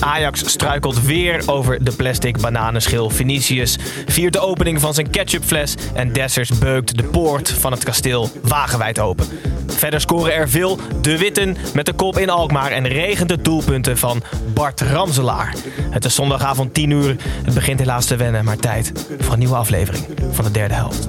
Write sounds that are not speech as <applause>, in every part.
Ajax struikelt weer over de plastic bananenschil. Vinicius viert de opening van zijn ketchupfles. En Dessers beukt de poort van het kasteel wagenwijd open. Verder scoren er veel de Witten met de kop in Alkmaar. En regent de doelpunten van Bart Ramselaar. Het is zondagavond 10 uur. Het begint helaas te wennen, maar tijd voor een nieuwe aflevering van de derde helft.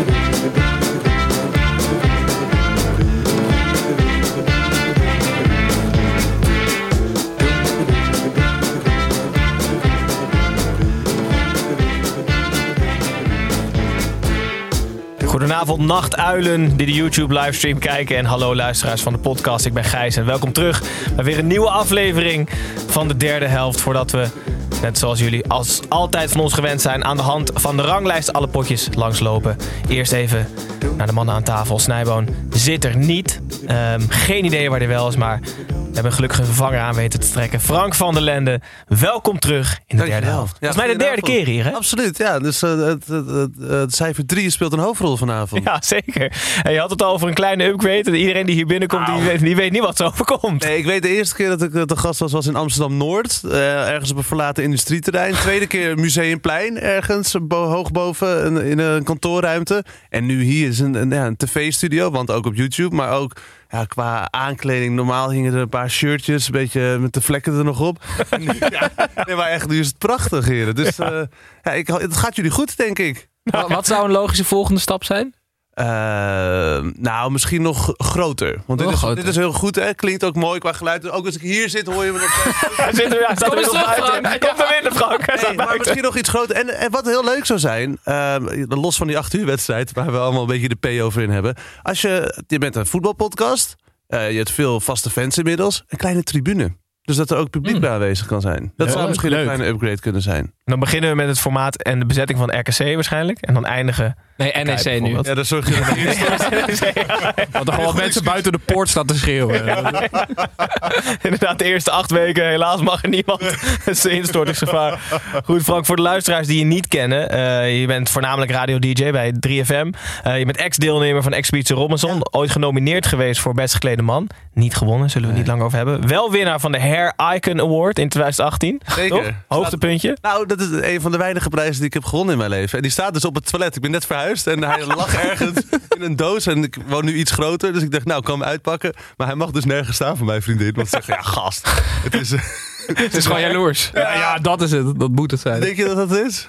Goedenavond, nachtuilen die de YouTube-livestream kijken. En hallo luisteraars van de podcast. Ik ben Gijs en welkom terug bij weer een nieuwe aflevering van de derde helft. Voordat we, net zoals jullie als altijd van ons gewend zijn, aan de hand van de ranglijst alle potjes langslopen. Eerst even naar de mannen aan tafel. Snijboon zit er niet. Ehm, geen idee waar hij wel is, maar we hebben gelukkig een vervanger aan weten te trekken. Frank van der Lende, welkom terug in de derde helft. Dat is mij de derde keer hier, hè? Absoluut, ja. Dus eh, het, het, het, het cijfer 3 speelt een hoofdrol vanavond. Ja, zeker. En je had het al over een kleine upgrade. En iedereen die hier binnenkomt, die, weet, die weet niet wat ze overkomt. Nee, ik weet de eerste keer dat ik eh, te gast was, was in Amsterdam-Noord. eh, ergens op een verlaten industrieterrein. Tweede keer Museumplein, ergens hoog boven in, in een kantoorruimte. En nu hier is een, een, ja, een tv-studio, want ook op YouTube. Maar ook ja, qua aankleding. Normaal hingen er een paar shirtjes, een beetje met de vlekken er nog op. <laughs> Ja, nee, maar echt, nu is het prachtig, heren. Dus eh, ja, ik, het gaat jullie goed, denk ik. Wa- Wat zou een logische volgende stap zijn? Eh, nou, misschien nog groter. Want dit Nog is, groter. dit is heel goed, hè? Klinkt ook mooi qua geluid. Ook als ik hier zit, hoor je me nog. <laughs> Hij zit er, hij staat Kom er weer buiten. Frank. Hij komt er weer, Frank. Nee, maar misschien nog iets groter. En, en wat heel leuk zou zijn, ehm, los van die 8 uur wedstrijd, waar we allemaal een beetje de P over in hebben. Als je, je bent een voetbalpodcast, eh, je hebt veel vaste fans inmiddels, een kleine tribune. Dus dat er ook publiek bij aanwezig kan zijn. Dat zou misschien leuk. een kleine upgrade kunnen zijn. Dan beginnen we met het formaat en de bezetting van RKC waarschijnlijk. En dan eindigen... Nee, NEC nu. Ja, dan zorg je dat Want <laughs> <laughs> er gewoon mensen buiten de poort staan te schreeuwen. <laughs> Inderdaad, de eerste acht weken. Helaas mag er niemand. Het is instortingsgevaar. Goed, Frank, voor de luisteraars die je niet kennen. eh, je bent voornamelijk radio-dj bij 3FM. Eh, je bent ex-deelnemer van Expeditie Robinson. Ooit genomineerd geweest voor Best Geklede Man. Niet gewonnen, zullen we het niet lang over hebben. Wel winnaar van de Hair Icon Award in 2018. Zeker. Toch? Hoogtepuntje. Nou, dat is een van de weinige prijzen die ik heb gewonnen in mijn leven. En die staat dus op het toilet. Ik ben net verhuisd en hij <laughs> lag ergens in een doos. En ik woon nu iets groter, dus ik dacht, nou, ik kan hem uitpakken. Maar hij mag dus nergens staan voor mijn vriendin. Want ze zegt, ja, gast. Het is, eh, <laughs> Het is gewoon jaloers. Ja, ja, dat is het. Dat moet het zijn. denk je dat dat is?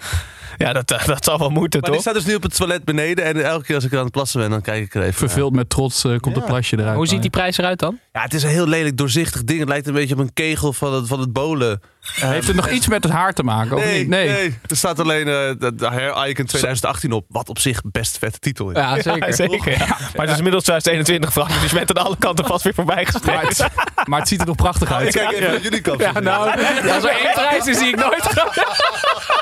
Ja, dat, eh, dat zal wel moeten, Maar die toch? staat dus nu op het toilet beneden. En elke keer als ik aan het plassen ben, dan kijk ik er even naar. Vervuld met trots eh, komt Ja. het plasje eruit. Hoe ziet die prijs eruit dan? Ja, het is een heel lelijk doorzichtig ding. Het lijkt een beetje op een kegel van het, van het bolen. Heeft het nog iets met het haar te maken? Of Nee, niet? nee. Er staat alleen eh, de, Hair Icon 2018 op. Wat op zich best vette titel is. Ja, <laughs> zeker. Ja, zeker. ja. Maar het is inmiddels 2021, Frank. Dus je bent aan alle kanten vast weer voorbij Maar het, maar het ziet er nog prachtig Ik uit. kijk even naar jullie kant. Ja, nou, als <laughs> er één prijs is die ik nooit <laughs>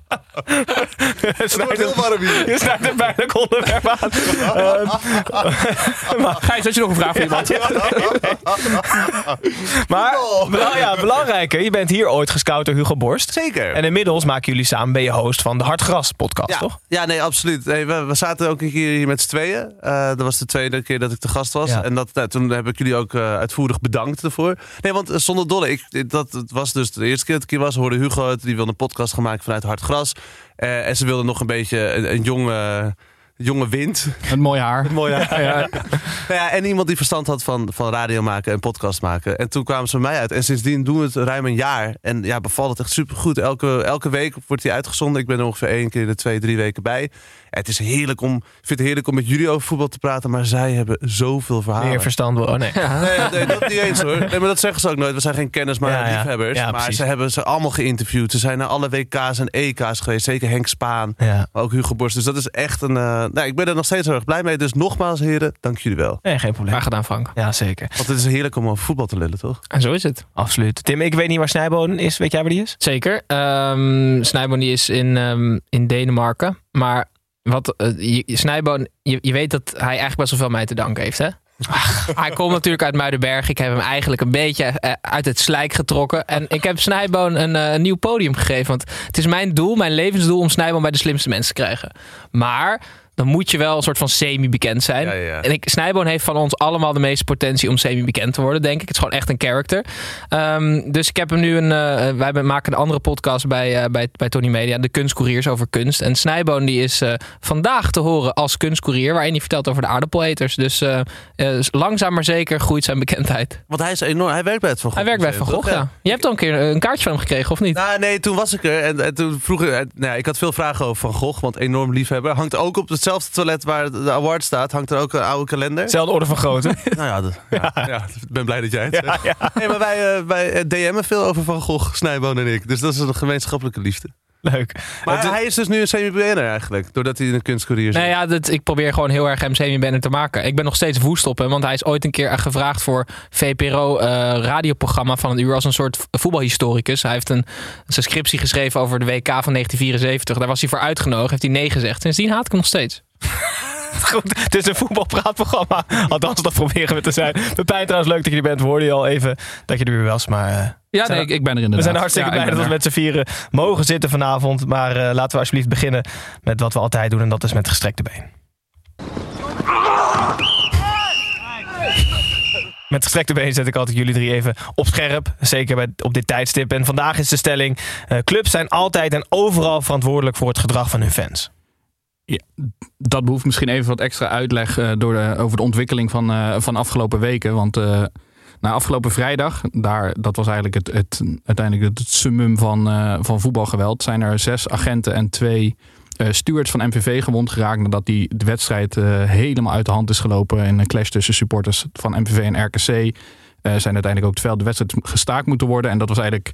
Het wordt heel warm hier. Je snijdt een pijnlijk onderwerp aan. Ehm, Gijs, had je nog een vraag voor iemand? maar bela- ja, belangrijk, hè? je bent hier ooit gescout door Hugo Borst. Zeker. En inmiddels maken jullie samen, ben je host van de Hartgras podcast, ja, toch? ja, nee, absoluut. Nee, we, we zaten ook een keer hier met z'n tweeën. Eh, dat was de tweede keer dat ik te gast was. Ja. En dat, nou, toen heb ik jullie ook eh, uitvoerig bedankt ervoor. Nee, want eh, zonder dolle, ik, dat, het was dus de eerste keer dat ik hier was. Hoorde Hugo het, die wilde een podcast maken vanuit Hartgras. Eh, en ze wilden nog een beetje een, een jonge, jonge wind. Een mooi haar. Mooi, <laughs> ja. Ja, Nou ja, en iemand die verstand had van, van radio maken en podcast maken. En toen kwamen ze bij mij uit. En sindsdien doen we het ruim een jaar. En ja, bevalt het echt supergoed. Elke, elke week wordt die uitgezonden. Ik ben er ongeveer één keer de twee, drie weken bij. Het is heerlijk om, ik vind het heerlijk om met jullie over voetbal te praten, maar zij hebben zoveel verhalen. Meer verstand. Oh nee. <laughs> Nee, nee, dat niet eens hoor. Nee, maar dat zeggen ze ook nooit. We zijn geen kennis, maar liefhebbers. Ja, maar precies. ze hebben ze allemaal geïnterviewd. Ze zijn naar alle WK's en EK's geweest. Zeker Henk Spaan, Ja. maar ook Hugo Borst. Dus dat is echt een... eh, nou, ik ben er nog steeds heel erg blij mee. Dus nogmaals heren, dank jullie wel. Nee, geen probleem. Graag gedaan, Frank. Ja, zeker. Want het is heerlijk om over voetbal te lullen, toch? En zo is het. Absoluut. Tim, ik weet niet waar Snijboon is. Weet jij waar die is? Zeker. Ehm Snijboon die is in, ehm, in Denemarken. Maar wat, eh, je, Snijboon, je, je weet dat hij eigenlijk best wel veel mij te danken heeft, hè? hij komt natuurlijk uit Muidenberg. Ik heb hem eigenlijk een beetje eh, uit het slijk getrokken. En ik heb Snijboon een, eh, een nieuw podium gegeven. Want het is mijn doel, mijn levensdoel, om Snijboon bij de slimste mensen te krijgen. Maar dan moet je wel een soort van semi-bekend zijn. Ja, ja, ja. En ik, Snijboon heeft van ons allemaal de meeste potentie om semi-bekend te worden, denk ik. Het is gewoon echt een character. Ehm, dus ik heb hem nu een. eh, wij maken een andere podcast bij, eh, bij, bij Tony Media, de Kunstcouriers over kunst. En Snijboon die is eh, vandaag te horen als kunstcourier, waarin hij vertelt over de aardappeleters. Dus langzaam maar zeker groeit zijn bekendheid. Want hij is enorm... Hij werkt bij het Van Gogh Hij werkt bij Van Gogh, ja. Je hebt al een keer een kaartje van hem gekregen, of niet? Nou, nee, toen was ik er. En, en toen vroeg ik... Nou, ik had veel vragen over Van Gogh, want enorm liefhebber. Hangt ook op hetzelfde toilet waar de award staat, hangt er ook een oude kalender. Zelfde orde van grootte. <laughs> Nou ja, dat- ja, ja, ik ben blij dat jij het zegt. Nee, maar wij, eh, wij eh, DM'en veel over Van Gogh, Snijboon en ik. Dus dat is een gemeenschappelijke liefde. <laughs> Leuk. Maar hij is dus nu een semi-BN'er eigenlijk, doordat hij in een kunstcourier zit. Nee, ja, dat, ik probeer gewoon heel erg hem semi-banner te maken. Ik ben nog steeds woest op hem, want hij is ooit een keer gevraagd voor VPRO eh, radioprogramma van een uur als een soort voetbalhistoricus. Hij heeft een, zijn scriptie geschreven over de WK van 1974. Daar was hij voor uitgenodigd, heeft hij nee gezegd. Sindsdien haat ik hem nog steeds. <laughs> <laughs> Goed, het is een voetbalpraatprogramma. Althans, dat proberen we te zijn. Pepijn, trouwens, leuk dat je er bent. We hoorden je al even dat je er weer was. Maar eh, Ja, nee, er- ik, ben er inderdaad. we zijn hartstikke Ja, blij dat we met z'n vieren mogen zitten vanavond. Maar eh, laten we alsjeblieft beginnen met wat we altijd doen. En dat is met gestrekte been. Met gestrekte been zet ik altijd jullie drie even op scherp. Zeker bij, op dit tijdstip. En vandaag is de stelling... eh, clubs zijn altijd en overal verantwoordelijk voor het gedrag van hun fans. Dat behoeft misschien even wat extra uitleg eh, door over de ontwikkeling van, eh, van afgelopen weken. Want eh na afgelopen vrijdag, daar, dat was eigenlijk het, het, uiteindelijk het, summum van, van voetbalgeweld, zijn er zes agenten en twee stewards van MVV gewond geraakt. Nadat die de wedstrijd helemaal uit de hand is gelopen. In een clash tussen supporters van MVV en RKC. zijn uiteindelijk ook het veld de wedstrijd gestaakt moeten worden. En dat was eigenlijk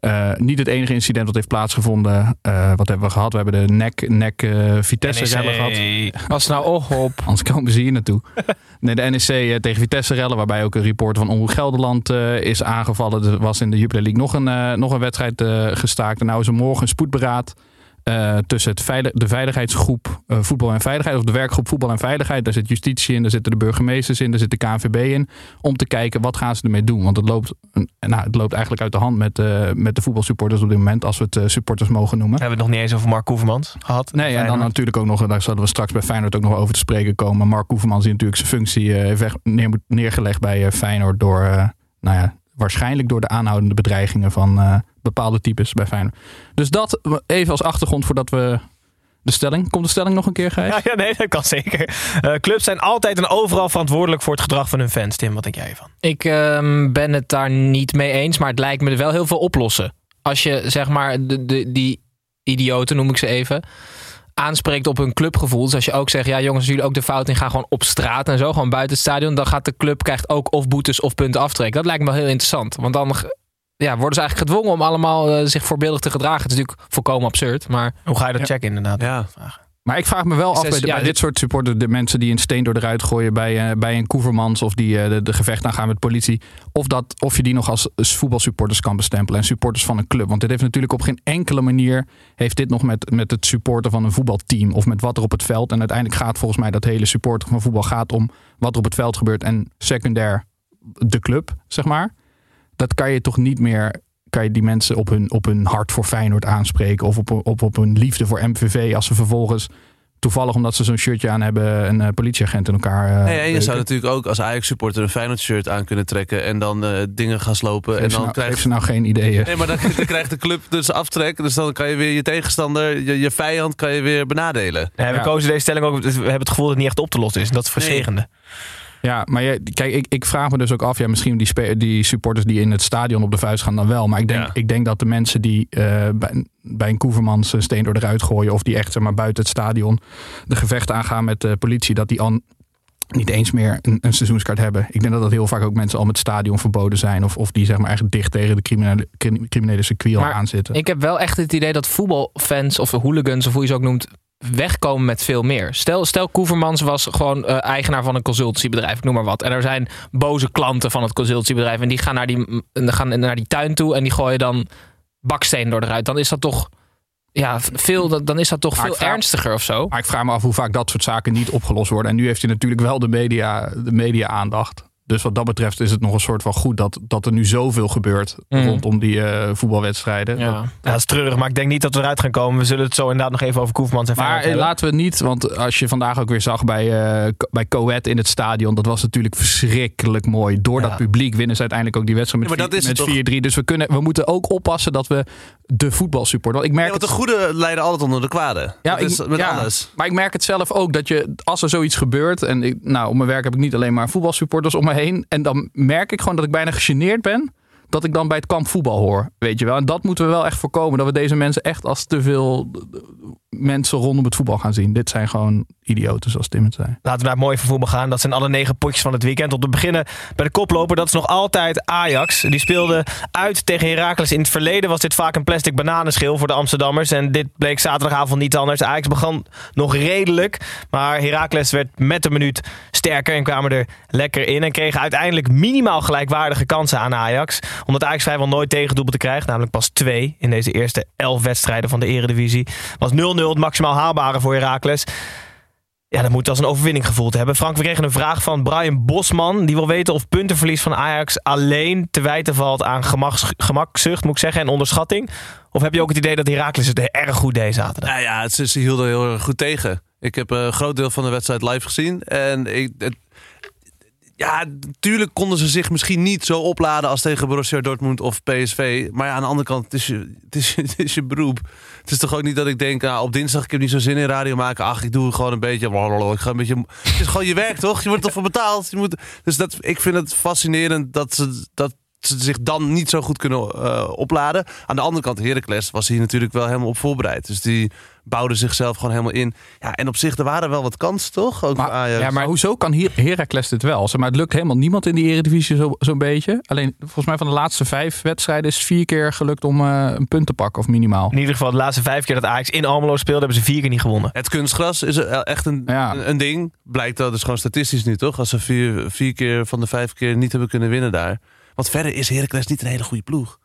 eh, niet het enige incident dat heeft plaatsgevonden. Eh, wat hebben we gehad? We hebben de nek, nek eh, Vitesse rellen gehad. Was nou oh op. <laughs> Anders komen ze hier naartoe. <laughs> Nee, de NEC tegen Vitesse rellen, waarbij ook een reporter van Omroep Gelderland eh, is aangevallen. Er was in de Jupiler League nog een, nog een wedstrijd eh, gestaakt. En nou is er morgen een spoedberaad eh, tussen het veilig, de veiligheidsgroep eh, Voetbal en Veiligheid, of de werkgroep Voetbal en Veiligheid. Daar zit justitie in, daar zitten de burgemeesters in, daar zit de KNVB in. Om te kijken wat gaan ze ermee doen. Want het loopt, nou, het loopt eigenlijk uit de hand met, eh, met de voetbalsupporters op dit moment, als we het supporters mogen noemen. We hebben het nog niet eens over Mark Koevermans gehad. Nee, en dan natuurlijk ook nog, daar zullen we straks bij Feyenoord ook nog over te spreken komen. Mark Oevermans die natuurlijk zijn functie heeft neer, neergelegd bij Feyenoord door, nou ja, waarschijnlijk door de aanhoudende bedreigingen van bepaalde types bij Feyenoord. Dus dat even als achtergrond voordat we de stelling. Komt de stelling nog een keer, Gijs? Ja, ja, nee, dat kan zeker. Eh, clubs zijn altijd en overal verantwoordelijk voor het gedrag van hun fans. Tim, wat denk jij ervan? Ik ehm, ben het daar niet mee eens, maar het lijkt me er wel heel veel oplossen. Als je zeg maar de, de, die idioten, noem ik ze even, aanspreekt op hun clubgevoel. Dus als je ook zegt, ja jongens, jullie ook de fout in gaan, gewoon op straat en zo, gewoon buiten het stadion, dan gaat de club krijgt ook of boetes of punten aftrekken. Dat lijkt me wel heel interessant. Want dan ja, worden ze eigenlijk gedwongen om allemaal eh, zich voorbeeldig te gedragen. Het is natuurlijk volkomen absurd, maar Hoe ga je dat Ja. checken inderdaad? Ja. Maar ik vraag me wel af bij, de- ja, bij dit- soort supporters, de mensen die een steen door de ruit gooien bij, eh, bij een Koevermans of die eh, de, de gevecht aangaan met politie, of, dat, of je die nog als voetbalsupporters kan bestempelen en supporters van een club. Want dit heeft natuurlijk op geen enkele manier heeft dit nog met, met het supporten van een voetbalteam of met wat er op het veld. En uiteindelijk gaat volgens mij dat hele supporter van voetbal gaat om wat er op het veld gebeurt en secundair de club, zeg maar. Dat kan je toch niet meer kan je die mensen op hun, op hun hart voor Feyenoord aanspreken. Of op, op, op hun liefde voor MVV. Als ze vervolgens toevallig omdat ze zo'n shirtje aan hebben... een eh, politieagent in elkaar uh, Nee, en je zou natuurlijk ook als Ajax-supporter een Feyenoord-shirt aan kunnen trekken... en dan eh, dingen gaan slopen. Geef, en ze dan nou, krijg geef ze nou geen ideeën. Nee, maar dan, dan <laughs> krijgt de club dus aftrek. Dus dan kan je weer je tegenstander, je, je vijand, kan je weer benadelen. Nee, we Ja. kozen deze stelling ook. We hebben het gevoel dat het niet echt op te lossen is. En dat is frustrerende. Ja, maar je, kijk, ik, ik vraag me dus ook af, ja, misschien die, die supporters die in het stadion op de vuist gaan dan wel. Maar ik denk, Ja. ik denk dat de mensen die eh, bij, bij een Koevermans een steen door de ruit gooien, of die echt zeg maar, buiten het stadion de gevechten aangaan met de politie, dat die al niet eens meer een, een seizoenskaart hebben. Ik denk dat dat heel vaak ook mensen al met het stadion verboden zijn. Of, of die zeg maar eigenlijk dicht tegen de criminele, crim- criminele circuit al Maar aanzitten. Ik heb wel echt het idee dat voetbalfans of hooligans, of hoe je ze ook noemt, wegkomen met veel meer. Stel, stel Koevermans was gewoon eh, eigenaar van een consultiebedrijf, ik noem maar wat. En er zijn boze klanten van het consultiebedrijf en die gaan naar die, gaan naar die tuin toe en die gooien dan baksteen door de ruit. Dan is dat toch, ja, veel, dan is dat toch Maar veel vraag- ernstiger of zo. Maar ik vraag me af hoe vaak dat soort zaken niet opgelost worden. En nu heeft hij natuurlijk wel de media, de media aandacht. Dus wat dat betreft is het nog een soort van goed dat, dat er nu zoveel gebeurt Mhm. rondom die eh, voetbalwedstrijden. Ja. Ja, dat is treurig, maar ik denk niet dat we eruit gaan komen. We zullen het zo inderdaad nog even over Koefmans en Maar eh, hebben. laten we niet, want als je vandaag ook weer zag bij, eh Co- bij Coët in het stadion, dat was natuurlijk verschrikkelijk mooi. Door Ja. dat publiek winnen ze uiteindelijk ook die wedstrijd met, Ja, maar dat vier- is het met 4-3. Dus we, kunnen, we moeten ook oppassen dat we de voetbalsupport. Want ik merk Ja, want de goede leiden altijd onder de kwade. Ja, ik- met ja. alles. Maar ik merk het zelf ook dat je, als er zoiets gebeurt. En ik, nou, op mijn werk heb ik niet alleen maar voetbalsupporters om me heen. En dan merk ik gewoon dat ik bijna gegeneerd ben. Dat ik dan bij het kamp voetbal hoor. Weet je wel. En dat moeten we wel echt voorkomen. Dat we deze mensen echt als te veel mensen rondom het voetbal gaan zien. Dit zijn gewoon idioten, zoals Tim het zei. Laten we naar het mooie voetbal gaan. Dat zijn alle negen potjes van het weekend. Om te beginnen bij de koploper. Dat is nog altijd Ajax. Die speelde uit tegen Heracles. In het verleden was dit vaak een plastic bananenschil voor de Amsterdammers. En dit bleek zaterdagavond niet anders. Ajax begon nog redelijk. Maar Heracles werd met de minuut sterker. En kwamen er lekker in. En kregen uiteindelijk minimaal gelijkwaardige kansen aan Ajax. Omdat Ajax vrijwel nooit tegendoelpunten krijgt. Namelijk pas twee in deze eerste elf wedstrijden van de eredivisie. Was 0-0 het maximaal haalbare voor Heracles. Ja, dat moet als een overwinning gevoeld hebben. Frank, we kregen een vraag van Brian Bosman. Die wil weten of puntenverlies van Ajax alleen te wijten valt aan gemaks, gemakzucht, moet ik zeggen, en onderschatting. Of heb je ook het idee dat Heracles het erg goed deed zaterdag? Nou ja, ze, ze hielden heel erg goed tegen. Ik heb een groot deel van de wedstrijd live gezien. En ik, het- ja, natuurlijk konden ze zich misschien niet zo opladen als tegen Borussia Dortmund of PSV. Maar ja, aan de andere kant, het is je, het is, <laughs> het is je beroep. Het is toch ook niet dat ik denk, nou, op dinsdag ik heb niet zo zin in radio maken. Ach, ik doe gewoon een beetje. Ik ga een beetje. <laughs> Het is gewoon je werk, toch? Je wordt ervoor betaald. Je moet, dus dat, ik vind het fascinerend dat ze dat ze zich dan niet zo goed kunnen eh, opladen. Aan de andere kant, Heracles was hier natuurlijk wel helemaal op voorbereid. Dus die bouwden zichzelf gewoon helemaal in. Ja, en op zich, er waren wel wat kansen, toch? Ook Maar, Ajax. ja, maar hoezo kan hier Heracles dit wel? Zeg Maar het lukt helemaal niemand in die Eredivisie zo- zo'n beetje. Alleen volgens mij van de laatste vijf wedstrijden is het vier keer gelukt om eh, een punt te pakken of minimaal. In ieder geval, de laatste vijf keer dat Ajax in Almelo speelde, hebben ze vier keer niet gewonnen. Het kunstgras is er echt een, Ja. een, een ding. Blijkt dat dus gewoon statistisch nu, toch? Als ze vier, vier keer van de vijf keer niet hebben kunnen winnen daar. Want verder is Heracles niet een hele goede ploeg.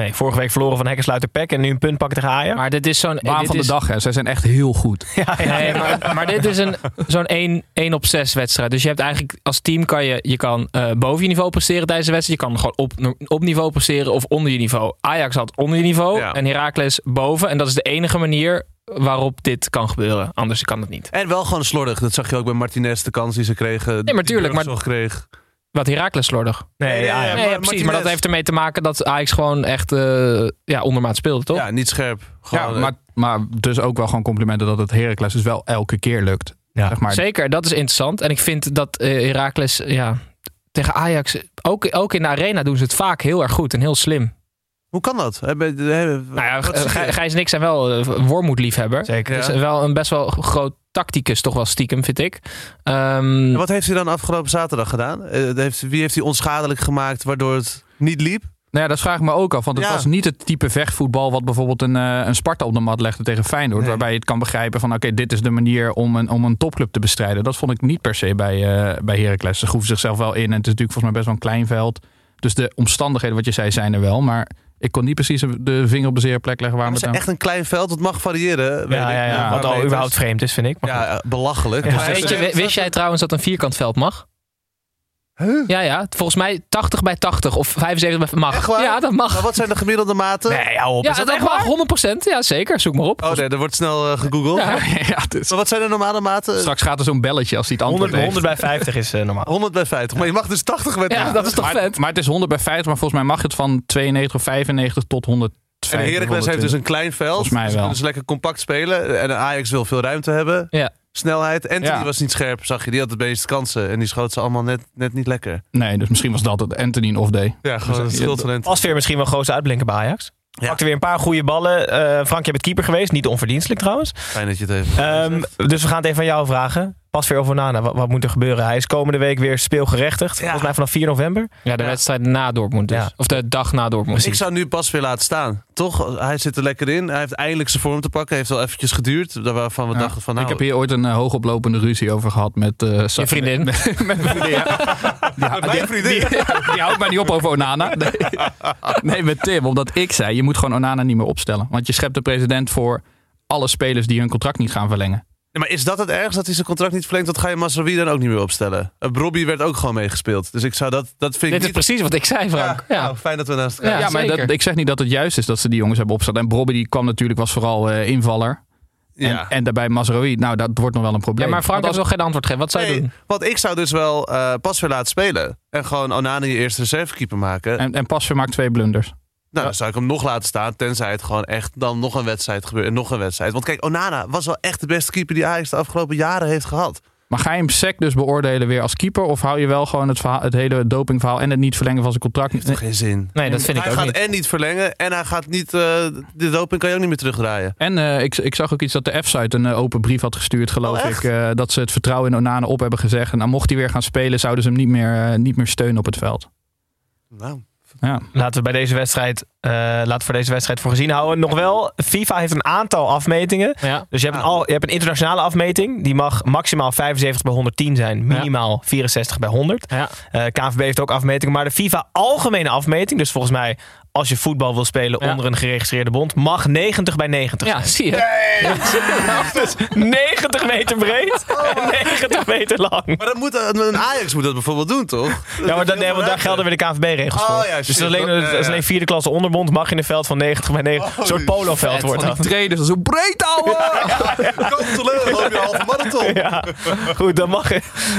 Nee, vorige week verloren van Hekkensluiter Peck en nu een punt pakken tegen Ajax. Maar dit is zo'n... Baan van de dag, hè. Zij zijn echt heel goed. <laughs> Ja, Nee, maar, maar dit is een, zo'n 1, 1 op 6 wedstrijd. Dus je hebt eigenlijk als team kan je, je kan eh, boven je niveau presteren tijdens de wedstrijd. Je kan gewoon op, op niveau presteren of onder je niveau. Ajax had onder je niveau Ja. en Heracles boven. En dat is de enige manier waarop dit kan gebeuren. Anders kan het niet. En wel gewoon slordig. Dat zag je ook bij Martinez, de kans die ze kregen. maar tuurlijk, maar- Maar... kreeg. Wat Heracles slordig. Nee, ja, ja. Ja, Nee, maar ja, precies. Maar dat heeft ermee te maken dat Ajax gewoon echt eh, ja, ondermaat speelde, toch? Ja, niet scherp. Ja, Gewoon, maar, maar dus ook wel gewoon complimenten dat het Heracles dus wel elke keer lukt. Ja. Zeg maar. Zeker, dat is interessant. En ik vind dat eh Heracles ja, tegen Ajax, ook, ook in de arena doen ze het vaak heel erg goed en heel slim. Hoe kan dat? Nou ja, Gijs en ik zijn wel uh, wormoedliefhebber. Zeker. Dus Ja. wel een best wel groot tacticus, toch wel stiekem, vind ik. Ehm, wat heeft hij dan afgelopen zaterdag gedaan? Eh, heeft, wie heeft hij onschadelijk gemaakt waardoor het niet liep? Nou ja, dat vraag ik me ook af. Want het Ja. was niet het type vechtvoetbal wat bijvoorbeeld een, eh, een Sparta op de mat legde tegen Feyenoord. Nee. Waarbij je het kan begrijpen van oké, dit is de manier om een, om een topclub te bestrijden. Dat vond ik niet per se bij, eh bij Heracles. Ze groeven zichzelf wel in. En het is natuurlijk volgens mij best wel een klein veld. Dus de omstandigheden wat je zei zijn er wel. Maar ik kon niet precies de vinger op de zere plek leggen waarom Het het is echt een klein veld. Het mag variëren. weet Ja, ik. ja, ja. Ja, Wat al überhaupt vreemd is, vind ik. Maar. Ja, belachelijk. Dus je, wist jij trouwens dat een vierkant veld mag? Ja, ja. Volgens mij 80 bij 80 of 75 bij... Mag. Echt waar? Ja, dat mag. Maar wat zijn de gemiddelde maten? Nee, op. Ja, is dat dat echt mag. waar? 100%. Ja, zeker. Zoek maar op. Oh nee, er wordt snel eh, gegoogeld. Ja. <laughs> <laughs> Maar wat zijn de normale maten? Straks gaat er zo'n belletje als hij het antwoord 100, heeft. 100 bij 50 is eh, normaal. <laughs> 100 bij 50. Maar je mag dus 80 met Ja, dat is toch maar, vet? maar het is 100 bij 50, maar volgens mij mag het van 92 of 95 tot 105. En Heracles heeft dus een klein veld. Volgens mij Ze wel. kunnen dus lekker compact spelen. En Ajax wil veel ruimte hebben. Ja. Snelheid. Anthony Ja. was niet scherp, zag je. Die had de meeste kansen. En die schoot ze allemaal net, net niet lekker. Nee, dus misschien was dat het Anthony een off-day. Ja, gewoon het Dus, schuld van Anthony. Was weer misschien wel grootste uitblinker bij Ajax. Ja. Pakte weer een paar goede ballen. Eh Frank, je bent keeper geweest. Niet onverdienstelijk trouwens. Fijn dat je het even... Ehm, dus we gaan het even aan jou vragen. Pas weer over Nana. Wat, wat moet er gebeuren? Hij is komende week weer speelgerechtigd. Volgens mij vanaf 4 november. Ja, de Ja. wedstrijd na Dortmund dus. Ja. Of de dag na Dortmund. ik zou nu pas weer laten staan. Toch? Hij zit er lekker in. Hij heeft eindelijk zijn vorm te pakken. Heeft wel eventjes geduurd. Daar Waarvan we Ja. dachten van nou... ik heb hier ooit een eh, hoogoplopende ruzie over gehad met... eh, Sa- Je vriendin? Met, met mijn vriendin, ja. <laughs> Ja, Met mijn vriendin? Die, die houdt mij niet op over Onana. Nee. nee, met Tim. Omdat ik zei, je moet gewoon Onana niet meer opstellen. Want je schept de president voor alle spelers die hun contract niet gaan verlengen. Maar is dat het ergst dat hij zijn contract niet verlengt? Dat ga je Masraoui dan ook niet meer opstellen. Uh, Robbie werd ook gewoon meegespeeld. Dus ik zou dat... Dat vind ik Dit is niet... precies wat ik zei, Frank. Ja, Nou, fijn dat we naast elkaar Ja, Ja, maar dat, ik zeg niet dat het juist is dat ze die jongens hebben opgesteld. En Bobby die kwam natuurlijk, was vooral eh, invaller. En, Ja. en daarbij Mazraoui, nou dat wordt nog wel een probleem. Ja, maar Frank heeft nog geen antwoord gegeven. Wat zou je Nee, doen? want ik zou dus wel eh, pas weer laten spelen. En gewoon Onana je eerste reservekeeper maken. En, en Pasveer maakt twee blunders. Nou, dan zou ik hem nog laten staan. Tenzij het gewoon echt dan nog een wedstrijd gebeurt. En nog een wedstrijd. Want kijk, Onana was wel echt de beste keeper die Ajax de afgelopen jaren heeft gehad. Maar ga je hem sec dus beoordelen weer als keeper? Of hou je wel gewoon het, verhaal, het hele dopingverhaal en het niet verlengen van zijn contract? Heeft toch geen zin? Nee, dat vind ik hij ook gaat niet. en niet verlengen. En hij gaat niet... eh, de doping kan je ook niet meer terugdraaien. En eh, ik, ik zag ook iets dat de F-site een eh, open brief had gestuurd, geloof Oh, ik. eh, dat ze het vertrouwen in Onana op hebben gezegd. En dan mocht hij weer gaan spelen, zouden ze hem niet meer, niet meer steunen op het veld. Nou, Ja. Laten we bij deze wedstrijd, eh, laten we voor deze wedstrijd voor gezien houden. Nog wel, FIFA heeft een aantal afmetingen. Ja. Dus je hebt, een, al, je hebt een internationale afmeting. Die mag maximaal 75 bij 110 zijn. Minimaal 64 bij 100. Ja. Eh, KNVB heeft ook afmetingen. Maar de FIFA algemene afmeting. Dus volgens mij als je voetbal wil spelen Ja. onder een geregistreerde bond. Mag 90 bij 90 ja, zie je. Dus <laughs> 90 meter breed en 90 meter lang. maar dat moet, een Ajax moet dat bijvoorbeeld doen, toch? Ja, maar, dat, nee, want daar gelden weer de KNVB-regels Oh, voor. ja, dus dat alleen, Ja, dat is ja. alleen vierde klasse onderbond mag in een veld van 90 bij 90. Een soort poloveld vet. wordt dat. trainers, zo breed houden! <laughs> Kom teleur, loop je halve marathon. Ja, goed, dat mag,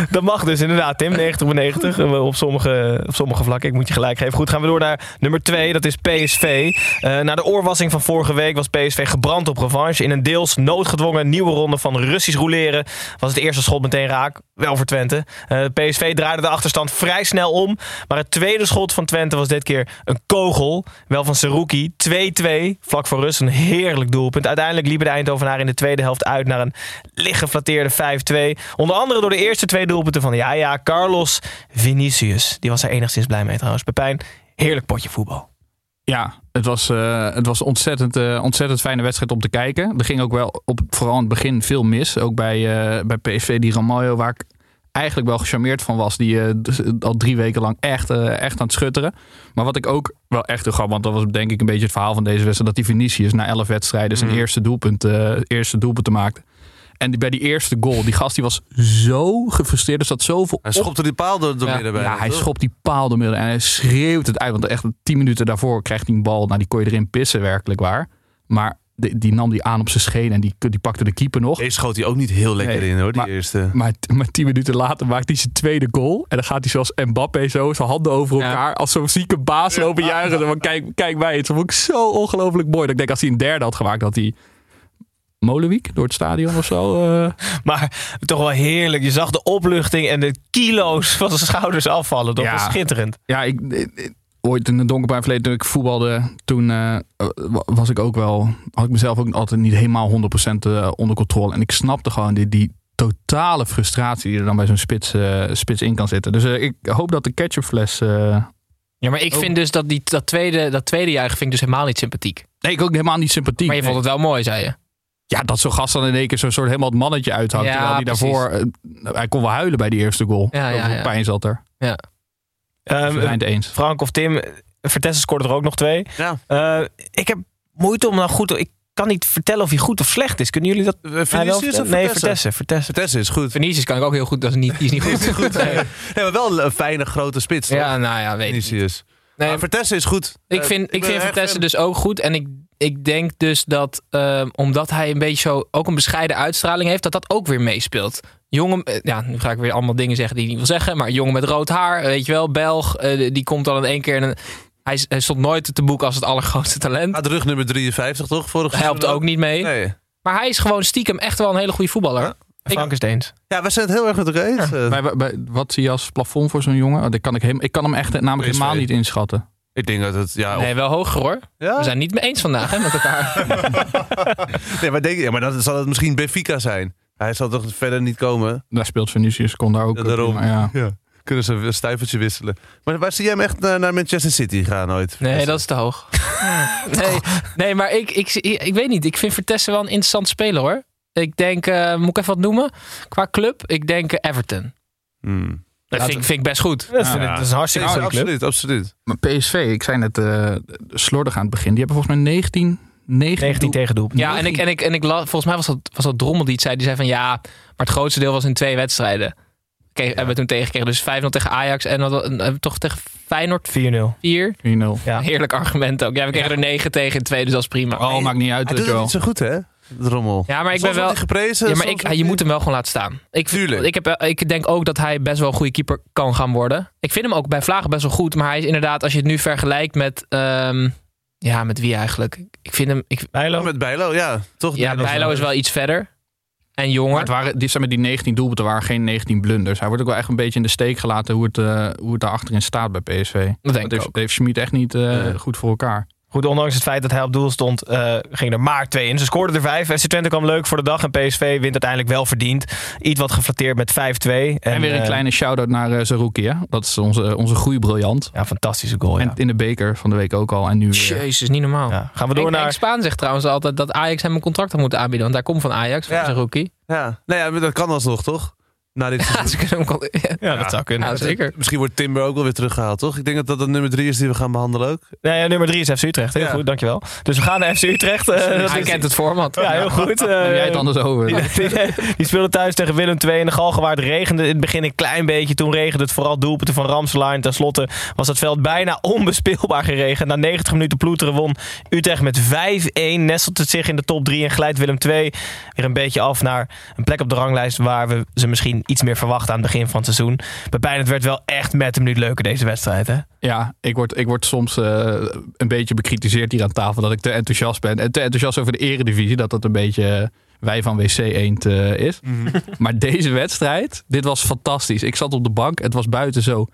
dat mag dus inderdaad, Tim. 90 bij 90 eh, op sommige, op sommige vlakken. Ik moet je gelijk geven. Goed, gaan we door naar nummer 2. Dat PSV. Eh, na de oorwassing van vorige week was PSV gebrand op revanche. In een deels noodgedwongen nieuwe ronde van Russisch rouleren was het eerste schot meteen raak. Wel voor Twente. Eh, PSV draaide de achterstand vrij snel om. Maar het tweede schot van Twente was dit keer een kogel. Wel van Seruki. 2-2. Vlak voor rust een heerlijk doelpunt. Uiteindelijk liepen de Eindhovenaren in de tweede helft uit naar een licht geflatteerde 5-2. Onder andere door de eerste twee doelpunten van ja, ja, Carlos Vinicius. Die was er enigszins blij mee trouwens. Pepijn, heerlijk potje voetbal. Ja, het was, eh, het was ontzettend, eh, ontzettend fijne wedstrijd om te kijken. Er ging ook wel op, vooral in het begin veel mis. Ook bij, eh, bij PSV, die Ramaljo, waar ik eigenlijk wel gecharmeerd van was. Die dus al drie weken lang echt, echt aan het schutteren. Maar wat ik ook wel echt heel grappig, want dat was denk ik een beetje het verhaal van deze wedstrijd. Dat die Vinicius na elf wedstrijden zijn eerste, doelpunt, eerste doelpunt maakte. En die, bij die eerste goal, die gast die was zo gefrustreerd. Er zat zoveel Hij op schopte die paal door, door Ja. midden bij. ja, hij toch? schopt die paal door midden en hij schreeuwt het uit. Want echt tien minuten daarvoor krijgt hij een bal. Nou, die kon je erin pissen, werkelijk waar. Maar die, die nam die aan op zijn scheen en die, die pakte de keeper nog. Deze schoot hij ook niet heel lekker Nee, in hoor, die maar- eerste. Maar, maar tien minuten later maakt hij zijn tweede goal. En dan gaat hij zoals Mbappé zo, zijn handen over Ja. elkaar. Als zo'n zieke baas lopen juichen. Van, kijk, kijk mij, het vond ik zo ongelooflijk mooi. Dat ik denk, als hij een derde had gemaakt, had hij... Molenwiek door het stadion of zo. eh. <laughs> Maar toch wel heerlijk. Je zag de opluchting en de kilo's van zijn schouders afvallen. Dat Ja. was schitterend. Ja, ik, ik- ooit in het donkerbruin verleden toen ik voetbalde, toen eh, wa- was ik ook wel, had ik mezelf ook altijd niet helemaal 100% eh, onder controle. En ik snapte gewoon die, die totale frustratie die er dan bij zo'n spits, spits in kan zitten. Dus ik hoop dat de ketchupfles... eh Ja, maar ik vind dus dat die, dat, tweede, dat tweede juichen vind ik dus helemaal niet sympathiek. nee, ik ook helemaal niet sympathiek. Maar je vond het wel mooi, zei je. Ja, dat zo'n gast dan in één keer zo'n soort helemaal het mannetje uithangt. Ja, terwijl hij precies. daarvoor, eh, hij kon wel huilen bij die eerste goal. Ja, ja, Zoveel ja. pijn zat er. Ja. Het eens. Frank of Tim, Vertessen scoorde er ook nog twee. Ja. Eh, ik heb moeite om nou goed... Ik kan niet vertellen of hij goed of slecht is. Kunnen jullie dat... Wel Vinicius vertellen? of Nee, Vertessen? Vertessen. Vertessen. Is goed. Vinicius kan ik ook heel goed, dat is niet, die is niet goed. <laughs> goed. Nee. <laughs> Nee, maar wel een fijne grote spits. toch? Ja, nou ja, weet ik niet. Vinicius. Nee, maar Vertessen is goed. Ik Eh, vind, ik ben vind Vertessen fan. dus ook goed. En ik, ik denk dus dat, ehm, omdat hij een beetje zo ook een bescheiden uitstraling heeft, dat dat ook weer meespeelt. Jongen, eh, ja, nu ga ik weer allemaal dingen zeggen die ik niet wil zeggen. Maar jongen met rood haar, weet je wel, Belg, eh, die komt dan in één keer in een. Hij, hij stond nooit te boek als het allergrootste talent. Gaat rug nummer 53 toch? Vorig Helpt ook niet mee. Nee. Maar hij is gewoon stiekem echt wel een hele goede voetballer. Frank is het eens. Ja, we zijn het heel erg met elkaar eens. Bij, bij- wat zie je als plafond voor zo'n jongen? Oh, dat kan ik, hem, ik kan hem echt namelijk helemaal niet inschatten. Ik denk dat het... Ja, of- Nee, wel hoger hoor. ja? We zijn niet mee eens vandaag hè, met elkaar. <laughs> nee, maar, denk, ja, maar dan zal het misschien Benfica zijn. Hij zal toch verder niet komen? Daar speelt Vinicius, kon daar ook. Ja, daarom. prima, ja. Kunnen ze een stuivertje wisselen. Maar waar zie jij hem echt naar, naar Manchester City gaan ooit? Nee, dat is te hoog. <laughs> Nee, nee maar ik, ik, ik, weet niet. Ik vind Vertessen wel een interessant speler hoor. Ik denk, eh, moet ik even wat noemen? Qua club, ik denk eh, Everton. Hmm. Dat vind, ik- vind ik best goed. Dat, vind ik- dat is hartstikke club. absoluut, absoluut. Maar PSV, ik zei net eh slordig aan het begin. Die hebben volgens mij 19... 19, 19 tegen doel. Ja, en ik, en ik, en ik volgens mij was dat, was dat Drommel die het zei. Die zei van ja, maar het grootste deel was in twee wedstrijden. Kreeg, Hebben we toen tegengekregen. Dus 5-0 tegen Ajax en en, en toch tegen Feyenoord 4-0. 4. 4-0. Ja. Heerlijk argument ook. Ja, we kregen er 9 tegen in twee, dus dat is prima. Oh, maakt niet uit, Hij weet doet het wel. niet zo goed, hè? Rommel. Ja, maar ik Soms ben wel... geprezen. Ja, maar ik, je moet hem wel gewoon laten staan. Ik, Tuurlijk. Ik, heb, ik denk ook dat hij best wel een goede keeper kan gaan worden. Ik vind hem ook bij Vlagen best wel goed. Maar hij is inderdaad, als je het nu vergelijkt met... ehm, ja, met wie eigenlijk? Ik vind hem... Ik, Bijlo. Met Bijlo, ja. Toch? ja, Bijlo is wel iets verder. En Maar jonger. het waren, maar, die 19 doelpunten waren geen 19 blunders. Hij wordt ook wel echt een beetje in de steek gelaten hoe het, eh, hoe het daar achterin staat bij PSV. Dat denk Dat ik heeft, ook. dat heeft Schmid echt niet eh, goed voor elkaar. Goed, ondanks het feit dat hij op doel stond, eh ging er maar twee in. Ze scoorden er vijf. FC Twente kwam leuk voor de dag en PSV wint uiteindelijk wel verdiend. Iets wat geflatteerd met 5-2. En, En, weer een eh, kleine shout-out naar uh, Zerouki. Hè? Dat is onze, onze groeibriljant. Ja, fantastische goal. Ja. En in de beker van de week ook al. En nu weer. Jezus, niet normaal. Ja. Gaan we door Henk- naar... Henk Spaan zegt trouwens altijd dat Ajax hem een contract had moeten aanbieden. Want hij komt van Ajax, van Ja. zijn rookie. Ja. Nou ja, dat kan alsnog, toch? Na dit Ja, <laughs> seizoen. ze kunnen hem con- ja. Ja, dat zou kunnen. Ja, zeker. Misschien wordt Timber ook wel weer teruggehaald, toch? Ik denk dat dat de nummer drie is die we gaan behandelen ook. Nee, ja, nummer drie is FC Utrecht. Heel Ja. goed, dankjewel. Dus we gaan naar FC Utrecht. eh, Hij is- kent het format. Ja, heel goed. Neem jij het eh, anders over? Die, <laughs> die, die speelde thuis tegen Willem II in de Galgenwaard. regende in het begin een klein beetje. Toen regende het vooral doelpunten van Ramselaar. En tenslotte was het veld bijna <laughs> onbespeelbaar geregend. Na 90 minuten ploeteren won Utrecht met 5-1. Nestelt het zich in de top 3 en glijdt Willem II weer een beetje af naar een plek op de ranglijst... waar we ze misschien iets meer verwachten aan het begin van het seizoen. Pepijn, het werd wel echt met een minuut leuker deze wedstrijd, hè? Ja, ik word, ik word soms eh, een beetje bekritiseerd hier aan tafel dat ik te enthousiast ben. En te enthousiast over de eredivisie, dat dat een beetje eh, wij van WC Eend eh, is. <laughs> Maar deze wedstrijd, dit was fantastisch. Ik zat op de bank, het was buiten zo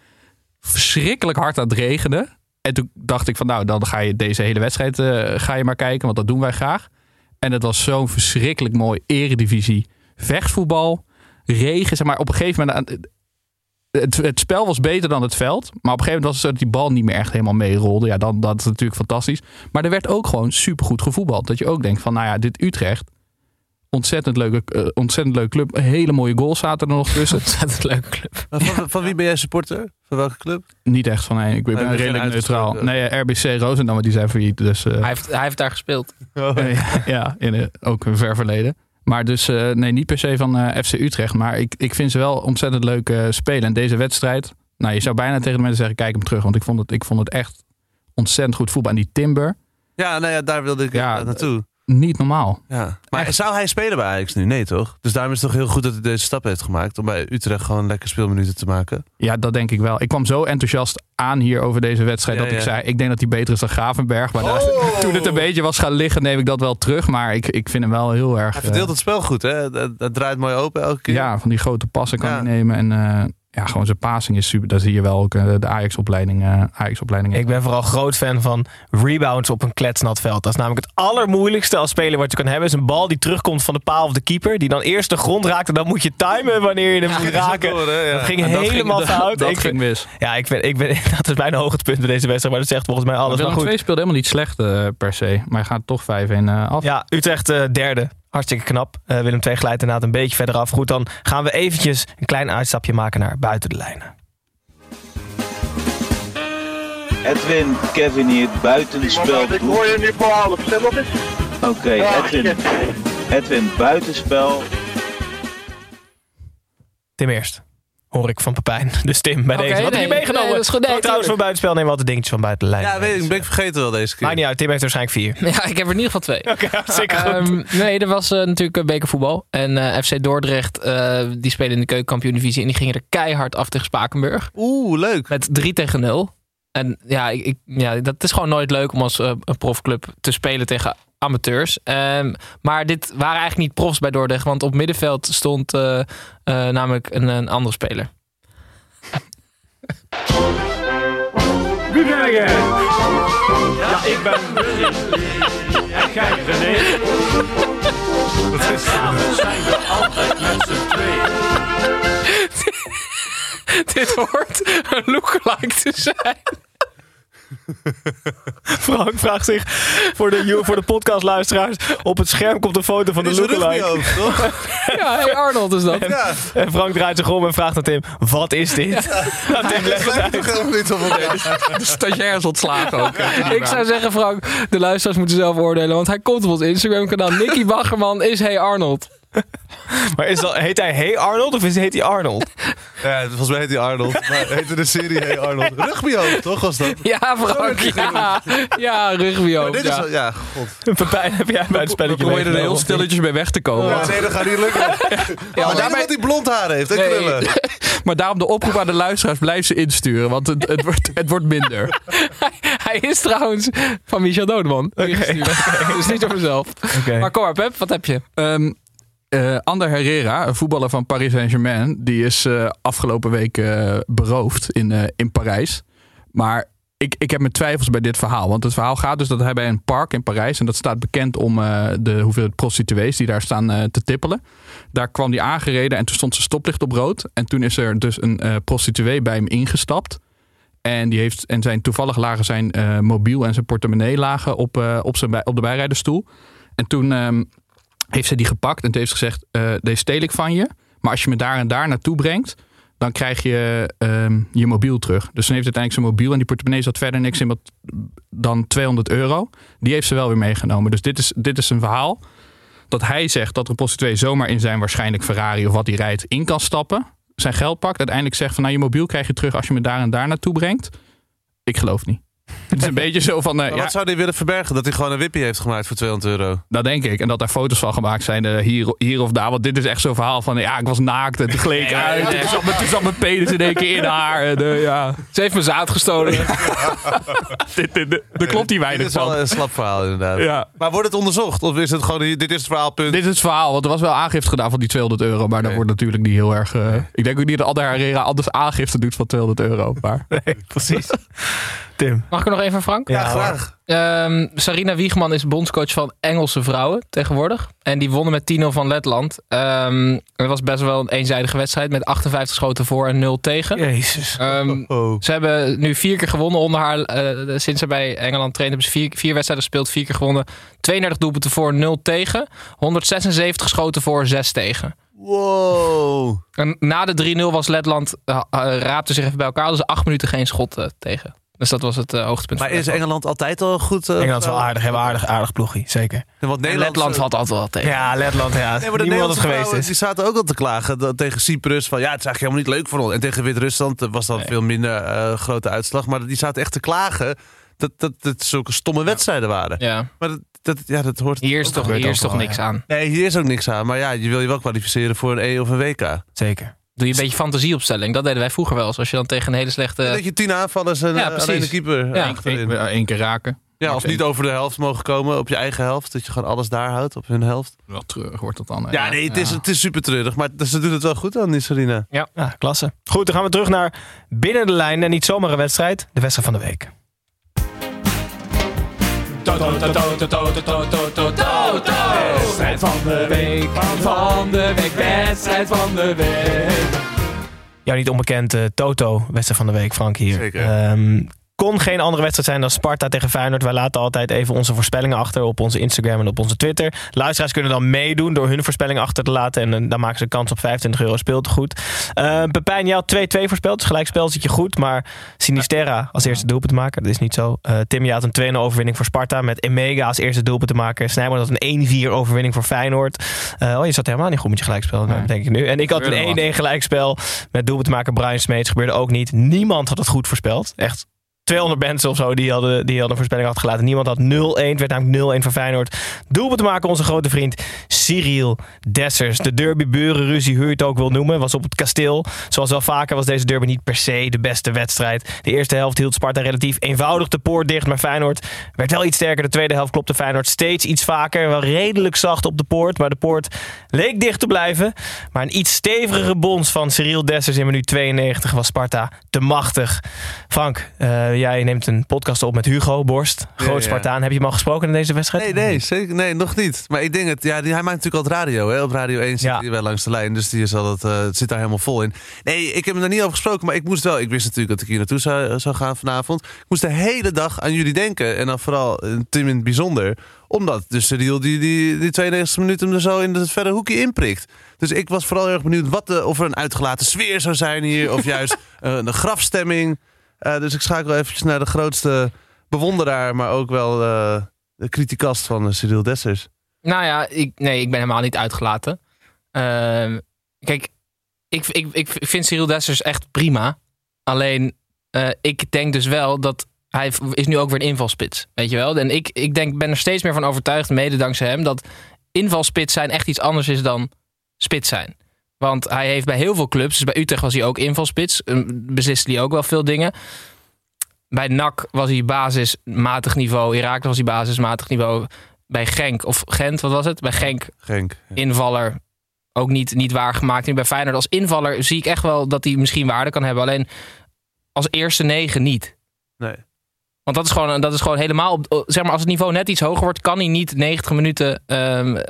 verschrikkelijk hard aan het regenen. En toen dacht ik van nou, dan ga je deze hele wedstrijd eh, ga je maar kijken, want dat doen wij graag. En het was zo'n verschrikkelijk mooi eredivisie. Vechtvoetbal, regen, zeg maar op een gegeven moment... het, het spel was beter dan het veld. Maar op een gegeven moment was het zo dat die bal niet meer echt helemaal meerolde. Ja, dan, dat is natuurlijk fantastisch. Maar er werd ook gewoon supergoed gevoetbald. Dat je ook denkt van, nou ja, dit Utrecht... Ontzettend leuke, eh, ontzettend leuke club. Hele mooie goals zaten er nog tussen. <laughs> Ontzettend leuke club. Van, van wie ben jij supporter? Van welke club? Niet echt van, nee, ik ben redelijk neutraal. Nee, RBC Roosendaal, maar die zijn failliet. Dus eh, Hij heeft, hij heeft daar gespeeld. eh, <laughs> ja, in, eh, ook een ver verleden. Maar dus, eh, nee, niet per se van eh, FC Utrecht. Maar ik, ik vind ze wel ontzettend leuk eh, spelen. En deze wedstrijd, nou, je zou bijna tegen de mensen zeggen, kijk hem terug. Want ik vond het, ik vond het echt ontzettend goed voetbal. En die Timber, Ja, nou ja, daar wilde ik Ja, naartoe. Niet normaal. Ja. Maar zou hij spelen bij Ajax nu? Nee, toch? Dus daarom is het toch heel goed dat hij deze stap heeft gemaakt. Om bij Utrecht gewoon lekker speelminuten te maken. Ja, dat denk ik wel. Ik kwam zo enthousiast aan hier over deze wedstrijd Ja, dat ik zei, ik denk dat hij beter is dan Gravenberg. Maar daar- toen het een beetje was gaan liggen, neem ik dat wel terug. Maar ik, ik vind hem wel heel erg... Hij verdeelt eh, het spel goed, hè? Dat, dat draait mooi open elke keer. ja, van die grote passen kan Ja. hij nemen. En eh, ja, gewoon zijn passing is super. Daar zie je wel ook eh, de Ajax-opleiding. eh Ajax-opleiding. Ik ben vooral groot fan van rebounds op een kletsnat veld. Dat is namelijk het allermoeilijkste als speler wat je kan hebben. Is een bal die terugkomt van de paal of de keeper. Die dan eerst de grond raakt. En dan moet je timen wanneer je hem moet raken. Door, hè? Ja. Dat ging En dat helemaal ging- fout. Dat ik ging vind, mis. ja, ik ben, ik ben, <laughs> dat is mijn hoogtepunt bij deze wedstrijd. Maar dat zegt volgens mij alles. Willem Maar goed. II speelde helemaal niet slecht eh, per se. Maar hij gaat toch 5-1 eh, af. Ja, Utrecht eh, derde. Hartstikke knap. Eh, Willem II glijdt inderdaad een beetje verder af. Goed, dan gaan we eventjes een klein uitstapje maken naar buiten de lijnen. Edwin, Kevin hier, buitenspel. Ik hoor je nu voor half. Stel nog eens. Oké, Edwin. Edwin, buitenspel. Tim eerst. Hoor ik van Pepijn. <laughs> Dus Tim, bij deze. Wat heb je meegenomen? nee, dat is goed. Nee, trouwens, voor buitenspel nemen we altijd dingetjes van buiten de lijn. Ja, weet ik, ben ik vergeten wel deze keer. Maakt niet uit. Tim heeft er waarschijnlijk vier. <laughs> Ja, ik heb er in ieder geval twee. <laughs> Oké, goed. Ehm, nee, er was eh, natuurlijk eh, bekervoetbal. En eh, FC Dordrecht, eh, die spelen in de keukenkampioen-divisie. En die gingen er keihard af tegen Spakenburg. Oeh, leuk. Met 3 tegen 0. En ja, ik, ja, dat is gewoon nooit leuk om als een profclub te spelen tegen amateurs. Ehm, maar dit waren eigenlijk niet profs bij Dordrecht. Want op middenveld stond eh, eh, namelijk een, een andere speler. Wie ben jij? Ja, ik ben Willy. En jij René. Samen zijn we altijd met z'n tweeën. <laughs> dit hoort een lookalike te zijn. <laughs> Frank vraagt zich voor de, voor de podcastluisteraars. Op het scherm komt een foto van de Dit is een lookalike. toch? <laughs> Ja, hey Arnold is dat. Ja. En Frank draait zich om en vraagt aan Tim: Wat is dit? <laughs> Nou, Tim, leg het uit. toch helemaal niet op elkaar. De stagiair is ontslagen ook. Ik zou zeggen, Frank, de luisteraars moeten zelf oordelen. Want hij komt op ons Instagram kanaal. Nicky Baggerman is Hey Arnold. <laughs> Maar is dat, heet hij Hey Arnold of is, heet hij Arnold? Ja, volgens mij heet hij Arnold. Maar heette de serie Hey Arnold. Rugbyhoofd, toch was dat? Ja, Frank. Ja, ja rugbyhoofd. Maar dit is Ja. wel- ja, god. <laughs> Pepijn, heb jij bij het We spelletje proberen er heel stilletjes bij weg te komen. Ja, nee, dat gaat niet lukken. <laughs> Ja, maar daarmee- dat hij blond haar heeft en Nee. krullen. Maar daarom de oproep aan de luisteraars, blijf ze insturen. Want het, het, wordt, het wordt minder. Hij is trouwens van Michel Dodeman. Dus niet over mezelf. Oké. Maar kom maar, Pep, wat heb je? Ehm eh, Ander Herrera, een voetballer van Paris Saint-Germain, die is eh, afgelopen week eh, beroofd in, in Parijs. Maar ik, ik heb mijn twijfels bij dit verhaal. Want het verhaal gaat dus dat hij bij een park in Parijs, en dat staat bekend om de hoeveelheid prostituees die daar staan te tippelen. Daar kwam hij aangereden en toen stond zijn stoplicht op rood. En toen is er dus een prostituee bij hem ingestapt. En, die heeft, en zijn, toevallig lagen zijn mobiel en zijn portemonnee lagen op, op, zijn, op de bijrijdersstoel. En toen ehm, heeft ze die gepakt en heeft ze gezegd: eh, Deze steel ik van je. Maar als je me daar en daar naartoe brengt, dan krijg je ehm, je mobiel terug. Dus toen heeft uiteindelijk zijn mobiel en die portemonnee zat verder niks in dan 200 euro. Die heeft ze wel weer meegenomen. Dus dit is, dit is een verhaal dat hij zegt dat er een prostituee zomaar in zijn waarschijnlijk Ferrari of wat hij rijdt in kan stappen. Zijn geld pakt, uiteindelijk zegt van nou je mobiel krijg je terug als je me daar en daar naartoe brengt. Ik geloof niet. Het is een beetje zo van, eh, ja, wat zou hij willen verbergen? Dat hij gewoon een wippie heeft gemaakt voor 200 euro. dat denk ik. En dat daar foto's van gemaakt zijn eh, hier, hier of daar. Want dit is echt zo'n verhaal van, ja, ik was naakt en het gleed Nee, uit. Toen zat mijn- Toen zat mijn penis in één keer in haar. En, eh, ja. Ze heeft mijn zaad gestolen. <laughs> dit, dit, dit- daar klopt hij Dit weinig is wel van. een slap verhaal inderdaad. Ja. Maar wordt het onderzocht? Of is het gewoon, dit is het verhaalpunt? Dit is het verhaal, want er was wel aangifte gedaan van die 200 euro. Maar dat Nee. wordt natuurlijk niet heel erg... Ik denk ook niet dat Alder Herrera anders aangifte doet van 200 euro. Maar <laughs> Nee, precies. Tim. Mag ik er nog even, Frank? ja, graag. Ehm, Sarina Wiegman is bondscoach van Engelse vrouwen tegenwoordig. En die wonnen met 10-0 van Letland. Ehm, het was best wel een eenzijdige wedstrijd met 58 schoten voor en 0 tegen. Jezus. Ehm, Oh. Ze hebben nu vier keer gewonnen onder haar. eh, sinds ze bij Engeland traint hebben ze vier, vier wedstrijden gespeeld, vier keer gewonnen. 32 doelpunten voor, 0 tegen. 176 schoten voor, 6 tegen. Wow. En na de 3-0 was Letland, eh, eh, raapte zich even bij elkaar. Dus acht minuten geen schot tegen. Dus dat was het eh, hoogtepunt. Maar is. Engeland altijd al goed? eh, Engeland is wel vrouw? aardig. Hebben aardig, aardig ploegie. Zeker. Want Nederland, Letland valt altijd wel tegen. Ja, Letland. Ja. Nee, maar de Nederlandse geweest vrouwen, is. die zaten ook al te klagen dat, tegen Cyprus. Van ja, het is eigenlijk helemaal niet leuk voor ons. En tegen Wit-Rusland eh, was dat veel minder eh, grote uitslag. Maar die zaten echt te klagen dat, dat het zulke stomme wedstrijden waren. Ja. Maar dat, dat, ja, dat hoort... Hier is toch, hier is toch niks aan. Nee, hier is ook niks aan. Maar ja, je wil je wel kwalificeren voor een E of een WK. Zeker. Doe je een beetje fantasieopstelling. Dat deden wij vroeger wel eens. Als je dan tegen een hele slechte... dat je tien aanvallers en Ja, eh, alleen de keeper Ja. keer raken. Ja, of niet over de helft mogen komen op je eigen helft. Dat je gewoon alles daar houdt op hun helft. Wel terug wordt dat dan. Ja, nee, het is, het is super treurig. Maar ze doet het wel goed dan, die Serena. Ja, klasse. Goed, dan gaan we terug naar binnen de lijn. En niet zomaar een wedstrijd. De wedstrijd van de week. Wedstrijd van de week, van de week, wedstrijd van de week. Jou niet onbekend eh, Toto, wedstrijd van de week, Frank hier. Zeker. Ehm, kon geen andere wedstrijd zijn dan Sparta tegen Feyenoord. Wij laten altijd even onze voorspellingen achter op onze Instagram en op onze Twitter. Luisteraars kunnen dan meedoen door hun voorspellingen achter te laten. En eh, dan maken ze kans op 25 euro speeltegoed. Uh, Pepijn, je had 2-2 voorspeld. Dus gelijkspel zit je goed. Maar Sinisterra als eerste doelpunt maken. Dat is niet zo. Eh, Tim, je had een 2-0 overwinning voor Sparta. Met Emega als eerste doelpunt te maken. Snijboom had een 1-4 overwinning voor Feyenoord. Eh, oh, je zat helemaal niet goed met je gelijkspel, Nee. denk ik nu. En ik had een 1-1 gelijkspel met doelpunt te maken. Brian Smeets gebeurde ook niet. Niemand had het goed voorspeld. Echt 200 mensen of zo die hadden, die hadden voorspelling achtergelaten. Niemand had 0-1. Het werd namelijk 0-1 voor Feyenoord. Doelpunt te maken onze grote vriend Cyril Dessers. De derby-burenruzie, hoe je het ook wil noemen, was op het kasteel. Zoals wel vaker was deze derby niet per se de beste wedstrijd. De eerste helft hield Sparta relatief eenvoudig de poort dicht. Maar Feyenoord werd wel iets sterker. De tweede helft klopte Feyenoord steeds iets vaker. Wel redelijk zacht op de poort. Maar de poort leek dicht te blijven. Maar een iets stevigere bons van Cyril Dessers in minuut 92 was Sparta te machtig. Frank, eh, jij neemt een podcast op met Hugo Borst. Groot ja. Spartaan. Heb je hem al gesproken in deze wedstrijd? Nee, nee, zeker, nee, nog niet. Maar ik denk het, ja, die, hij maakt natuurlijk al radio. Hè? Op Radio 1 zit Ja. hij wel langs de lijn, dus die is al het, eh, het zit daar helemaal vol in. Nee, ik heb hem daar niet over gesproken, maar ik moest wel. Ik wist natuurlijk dat ik hier naartoe zou, zou gaan vanavond. Ik moest de hele dag aan jullie denken. En dan vooral eh, Tim in het bijzonder. Omdat dus Cyril die, die, die 92 minuten hem er zo in het verre hoekje inprikt. Dus ik was vooral heel erg benieuwd wat de, of er een uitgelaten sfeer zou zijn hier. Of juist <laughs> eh, een grafstemming. Eh, dus ik schakel eventjes naar de grootste bewonderaar, maar ook wel eh, de criticast van eh, Cyril Dessers. Nou ja, ik, nee, ik ben helemaal niet uitgelaten. Ehm, kijk, ik, ik, ik vind Cyril Dessers echt prima. Alleen, ik denk dus wel dat hij is nu ook weer invalspits. Weet je wel? En ik, ik denk, ben er steeds meer van overtuigd, mede dankzij hem, dat invalspits zijn echt iets anders is dan spits zijn. Want hij heeft bij heel veel clubs, dus bij Utrecht was hij ook invalspits, eh, besliste hij ook wel veel dingen. Bij NAC was hij basismatig niveau, Irak was hij basismatig niveau. Bij Genk, of Gent, wat was het? Bij Genk Genk. invaller ook niet, niet waargemaakt. Bij Feyenoord als invaller zie ik echt wel dat hij misschien waarde kan hebben. Alleen als eerste negen niet. Nee. Want dat is gewoon, dat is gewoon helemaal... Op, zeg maar, als het niveau net iets hoger wordt... kan hij niet 90 minuten ehm,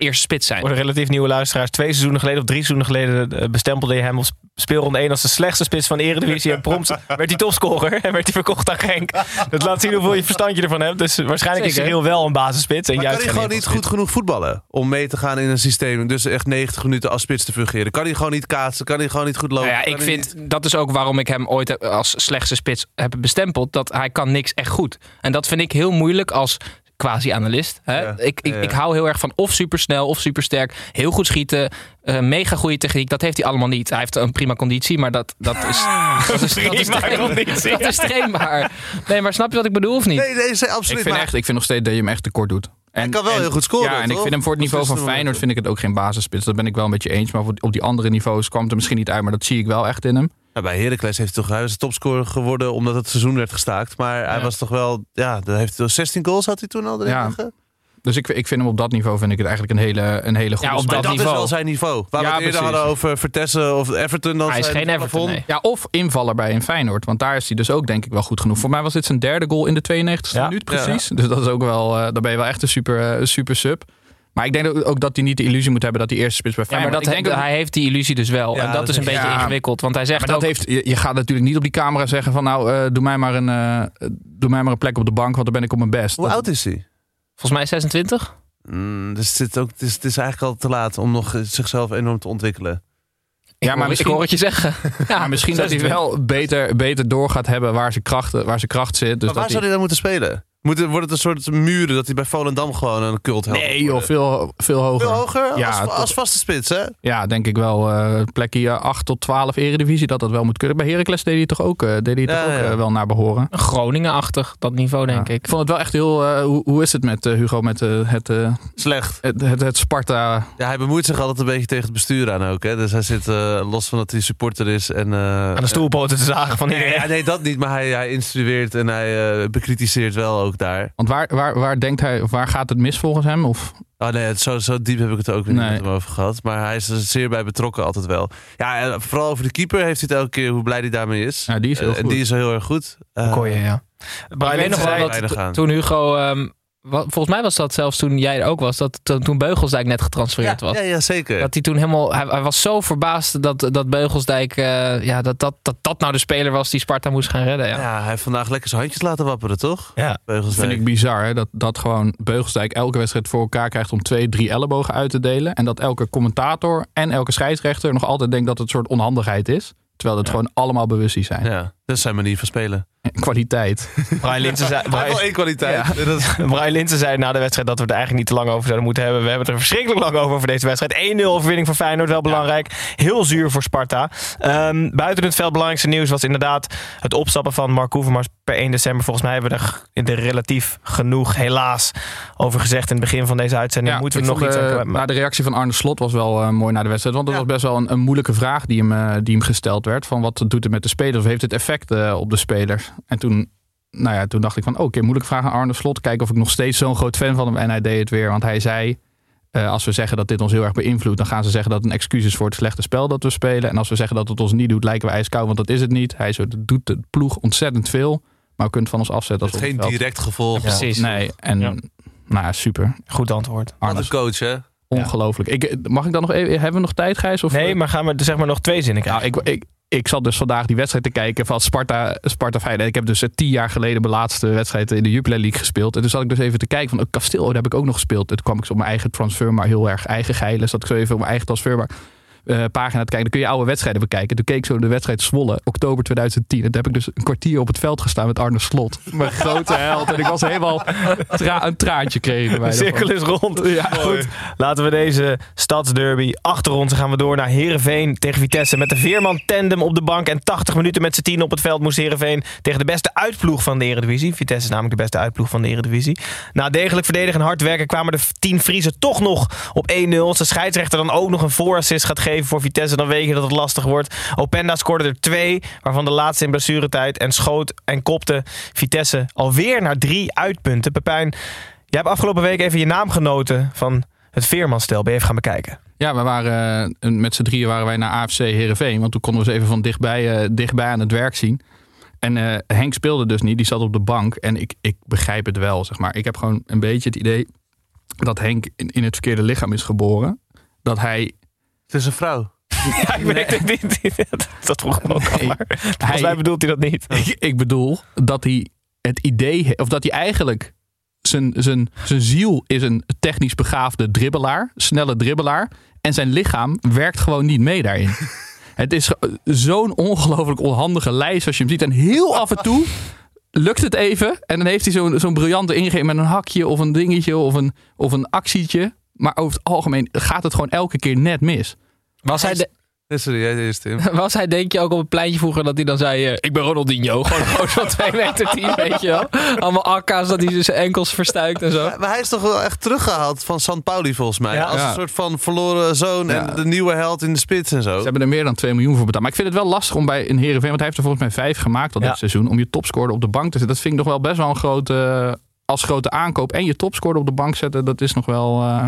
eerste spits zijn. Voor de relatief nieuwe luisteraars. Twee seizoenen geleden of drie seizoenen geleden eh, bestempelde je hem op speelronde 1 als de slechtste spits van de Eredivisie. En prompt <laughs> werd hij topscorer en werd hij verkocht aan Genk. Dat laat zien hoeveel je verstand je ervan hebt. Dus waarschijnlijk is Zeker. Cyril wel een basisspits. En Maar juist kan hij gewoon niet goed genoeg voetballen om mee te gaan in een systeem? Dus echt 90 minuten als spits te fungeren. Kan hij gewoon niet kaatsen? Kan hij gewoon niet goed lopen? Nou ja, ik vind, dat is ook waarom ik hem ooit heb- als slechtste spits heb bestempeld. Dat hij kan niks echt goed. En dat vind ik heel moeilijk als quasi-analist. Ja, Ik, ik, ja, ja. ik hou heel erg van of supersnel of supersterk. Heel goed schieten. eh, mega goede techniek. Dat heeft hij allemaal niet. Hij heeft een prima conditie, maar dat, dat is... <laughs> Dat is, dat is, conditie. dat is trainbaar. Nee, maar snap je wat ik bedoel of niet? Nee, nee, ze- Ik absoluut. vind, maar- echt, ik vind nog steeds dat je hem echt tekort doet. En, Hij kan wel en- heel goed scoren, Ja, en ik vind hem voor het niveau van beslissende Feyenoord vind ik het ook geen basisspits. Dat ben ik wel een beetje eens. Maar voor- op die andere niveaus kwam het er misschien niet uit. Maar dat zie ik wel echt in hem. Nou, bij Heracles heeft hij toch hij de topscorer geworden omdat het seizoen werd gestaakt. Maar hij Ja. was toch wel, ja, hij heeft 16 goals had hij toen al erin Ja. Dus ik, ik vind hem op dat niveau vind ik het eigenlijk een hele, een hele goede Ja, op dat dat is wel zijn niveau. Waar Ja, we het eerder precies. hadden over Vertessen of Everton. Dan Hij is geen Everton, nee. Ja, of invaller bij een Feyenoord. Want daar is hij dus ook denk ik wel goed genoeg. Voor mij was dit zijn derde goal in de 92e Ja. minuut precies. Dus dat is ook wel, eh dan ben je wel echt een super, eh, super sub. Maar ik denk ook- dat hij niet de illusie moet hebben dat hij eerste spits bij Ja, maar dat ik denk hij, ook- hij heeft die illusie dus wel. Ja, en dat, dat is een beetje ja. ingewikkeld. Want hij zegt maar dat ook- heeft, je, je gaat natuurlijk niet op die camera zeggen van nou, eh, doe, mij maar een, eh, doe mij maar een plek op de bank, want dan ben ik op mijn best. Hoe Dat- oud is hij? volgens mij 26. Mm, dus het, zit ook, het, is, het is eigenlijk al te laat om nog eh, zichzelf enorm te ontwikkelen. Ik Ja, maar hoor- misschien- Ik hoor het je zeggen. <laughs> Ja, maar misschien dat hij 26. wel beter, beter door gaat hebben waar zijn kracht, waar zijn kracht zit. Dus maar waar dat zou hij dan moeten spelen? Moet het, wordt het een soort muren dat hij bij Volendam gewoon een cult helpt? nee joh, veel, veel hoger. Veel hoger? Ja, als, als vaste spits, hè? Ja, denk ik wel. eh plekje 8 tot 12 eredivisie, dat dat wel moet kunnen. Bij Heracles deed hij toch ook, eh, deed hij Ja, toch ook eh, wel naar behoren. Groningen-achtig, dat niveau denk Ja. ik. Ik vond het wel echt heel... eh, hoe, hoe is het met Hugo, met het, eh, Slecht. het, het, het Sparta... Ja, hij bemoeit zich altijd een beetje tegen het bestuur aan ook. Hè? Dus hij zit eh, los van dat hij supporter is. En, eh, Aan de stoelpoten te zagen van Nee, iedereen. ja, nee, dat niet. Maar hij, hij instrueert en hij bekritiseert wel ook daar. Want waar, waar, waar denkt hij, of waar gaat het mis volgens hem? Of, Oh nee, het, zo, zo diep heb ik het ook weer niet Nee. met hem over gehad. Maar hij is er zeer bij betrokken altijd wel. Ja, en vooral over de keeper heeft hij het elke keer hoe blij hij daarmee is. ja, die is heel Eh, en goed. die is heel erg goed. Je, ja. ik weet nog wel dat toen Hugo... ehm, volgens mij was dat zelfs toen jij er ook was. Dat to- toen Beugelsdijk net getransfereerd ja, was. ja, ja, zeker. Dat hij toen helemaal... Hij, hij was zo verbaasd dat, dat Beugelsdijk... eh, ja, dat, dat, dat dat nou de speler was die Sparta moest gaan redden. Ja. ja. hij heeft vandaag lekker zijn handjes laten wapperen, toch? Ja. Dat Beugelsdijk. vind ik bizar, hè? Dat, dat gewoon Beugelsdijk elke wedstrijd voor elkaar krijgt om twee, drie ellebogen uit te delen. En dat elke commentator en elke scheidsrechter nog altijd denkt dat het een soort onhandigheid is. Terwijl het Ja. gewoon allemaal bewustzijn zijn. Ja, dat is zijn manier van spelen. <laughs> kwaliteit. Brian Linsen zei, <laughs> één kwaliteit. Ja. <laughs> Brian Linsen zei na de wedstrijd dat we het eigenlijk niet te lang over zouden moeten hebben. We hebben het er verschrikkelijk lang over voor deze wedstrijd. 1-0 overwinning voor Feyenoord, wel belangrijk. Heel zuur voor Sparta. Ehm, buiten het veld belangrijkste nieuws was inderdaad het opstappen van Mark Hoevermars per 1 december. Volgens mij hebben we er er relatief genoeg, helaas, over gezegd in het begin van deze uitzending. Moeten we nog iets aan maar de reactie van Arne Slot was wel eh, mooi na de wedstrijd. Want dat was best wel een, een moeilijke vraag die hem, eh, die hem gesteld werd. Van wat doet het met de spelers? Of heeft het effect eh, op de spelers? En toen, nou ja, toen dacht ik van oké, moeilijke vraag aan Arne Slot. Kijken of ik nog steeds zo'n groot fan van hem. En hij deed het weer. Want hij zei, eh, als we zeggen dat dit ons heel erg beïnvloedt. Dan gaan ze zeggen dat het een excuus is voor het slechte spel dat we spelen. En als we zeggen dat het ons niet doet, lijken we ijskoud. Want dat is het niet. Hij zo, dat doet de ploeg ontzettend veel. Maar we kunnen het van ons afzetten. Als Het geen veld- direct gevolg. precies. Nee, en Ja. nou ja, super. Goed antwoord. Aan Arne de coach, hè? Ongelooflijk. Ik, mag ik dan nog even... Hebben we nog tijd, Gijs? Of, Nee, maar gaan we er zeg maar nog twee zinnen krijgen? Nou, ik, ik, ik zat dus vandaag die wedstrijd te kijken van Sparta, Sparta Feyenoord. Ik heb dus eh, tien jaar geleden mijn laatste wedstrijd in de Jupiler League gespeeld. En toen zat ik dus even te kijken van, oh, Kasteel, daar heb ik ook nog gespeeld. Toen kwam ik zo op mijn eigen transfer, maar heel erg eigen geilen. Zat ik zo even op mijn eigen transfer, maar eh, pagina te kijken. Dan kun je oude wedstrijden bekijken. Toen keek ik zo de wedstrijd Zwolle, oktober 2010. En toen heb ik dus een kwartier op het veld gestaan met Arne Slot. Mijn grote held. En ik was helemaal tra- een traantje kreeg. De cirkel is rond. Ja, Goed, laten we deze stadsderby achter ons. Dan gaan we door naar Herenveen tegen Vitesse. Met de Veerman tandem op de bank en 80 minuten met z'n tien op het veld moest Herenveen tegen de beste uitploeg van de Eredivisie. Vitesse is namelijk de beste uitploeg van de Eredivisie. Na degelijk verdedigen en hard werken kwamen de tien Friesen toch nog op 1-0. Als de scheidsrechter dan ook nog een voorassist gaat geven voor Vitesse, dan weet je dat het lastig wordt. Openda scoorde er twee, waarvan de laatste in blessuretijd. En schoot en kopte Vitesse alweer naar drie uitpunten. Pepijn, Jij hebt afgelopen week even je naam genoten van het Veermanstel. Ben je even gaan bekijken? Ja, we waren eh, met z'n drieën waren wij naar AFC Heerenveen. Want toen konden we ze even van dichtbij, eh, dichtbij aan het werk zien. En eh, Henk speelde dus niet, die zat op de bank. En ik, ik begrijp het wel, zeg maar. Ik heb gewoon een beetje het idee dat Henk in, in het verkeerde lichaam is geboren. Dat hij... Het is een vrouw. <laughs> Ja, ik weet het niet. <laughs> Dat, vroeg ik me ook al. Maar volgens mij bedoelt hij dat niet. Ik, ik bedoel dat hij het idee heeft, of dat hij eigenlijk zijn, zijn, zijn ziel is een technisch begaafde dribbelaar, snelle dribbelaar. En zijn lichaam werkt gewoon niet mee daarin. <laughs> Het is ge- zo'n ongelooflijk onhandige lijst als je hem ziet. En heel af en toe lukt het even. En dan heeft hij zo'n zo'n briljante ingeving met een hakje of een dingetje of een, of een actietje. Maar over het algemeen gaat het gewoon elke keer net mis. Was hij, de- Sorry, jij eerst, Tim. <laughs> was hij denk je ook op het pleintje vroeger dat hij dan zei... eh, ik ben Ronaldinho. <laughs> Gewoon, gewoon zo'n 2 meter 10, weet je wel. Allemaal akka's dat hij zijn enkels verstuikt en zo. Maar hij is toch wel echt teruggehaald van San Pauli volgens mij. Ja. Als Ja. een soort van verloren zoon Ja. en de nieuwe held in de spits en zo. Ze hebben er meer dan 2 miljoen voor betaald. Maar ik vind het wel lastig om bij een Heerenveen... want hij heeft er volgens mij vijf gemaakt al Ja. dit seizoen... om je topscorer op de bank te zetten. Dat vind ik nog wel best wel een grote... als grote aankoop. En je topscorer op de bank zetten, dat is nog wel... eh,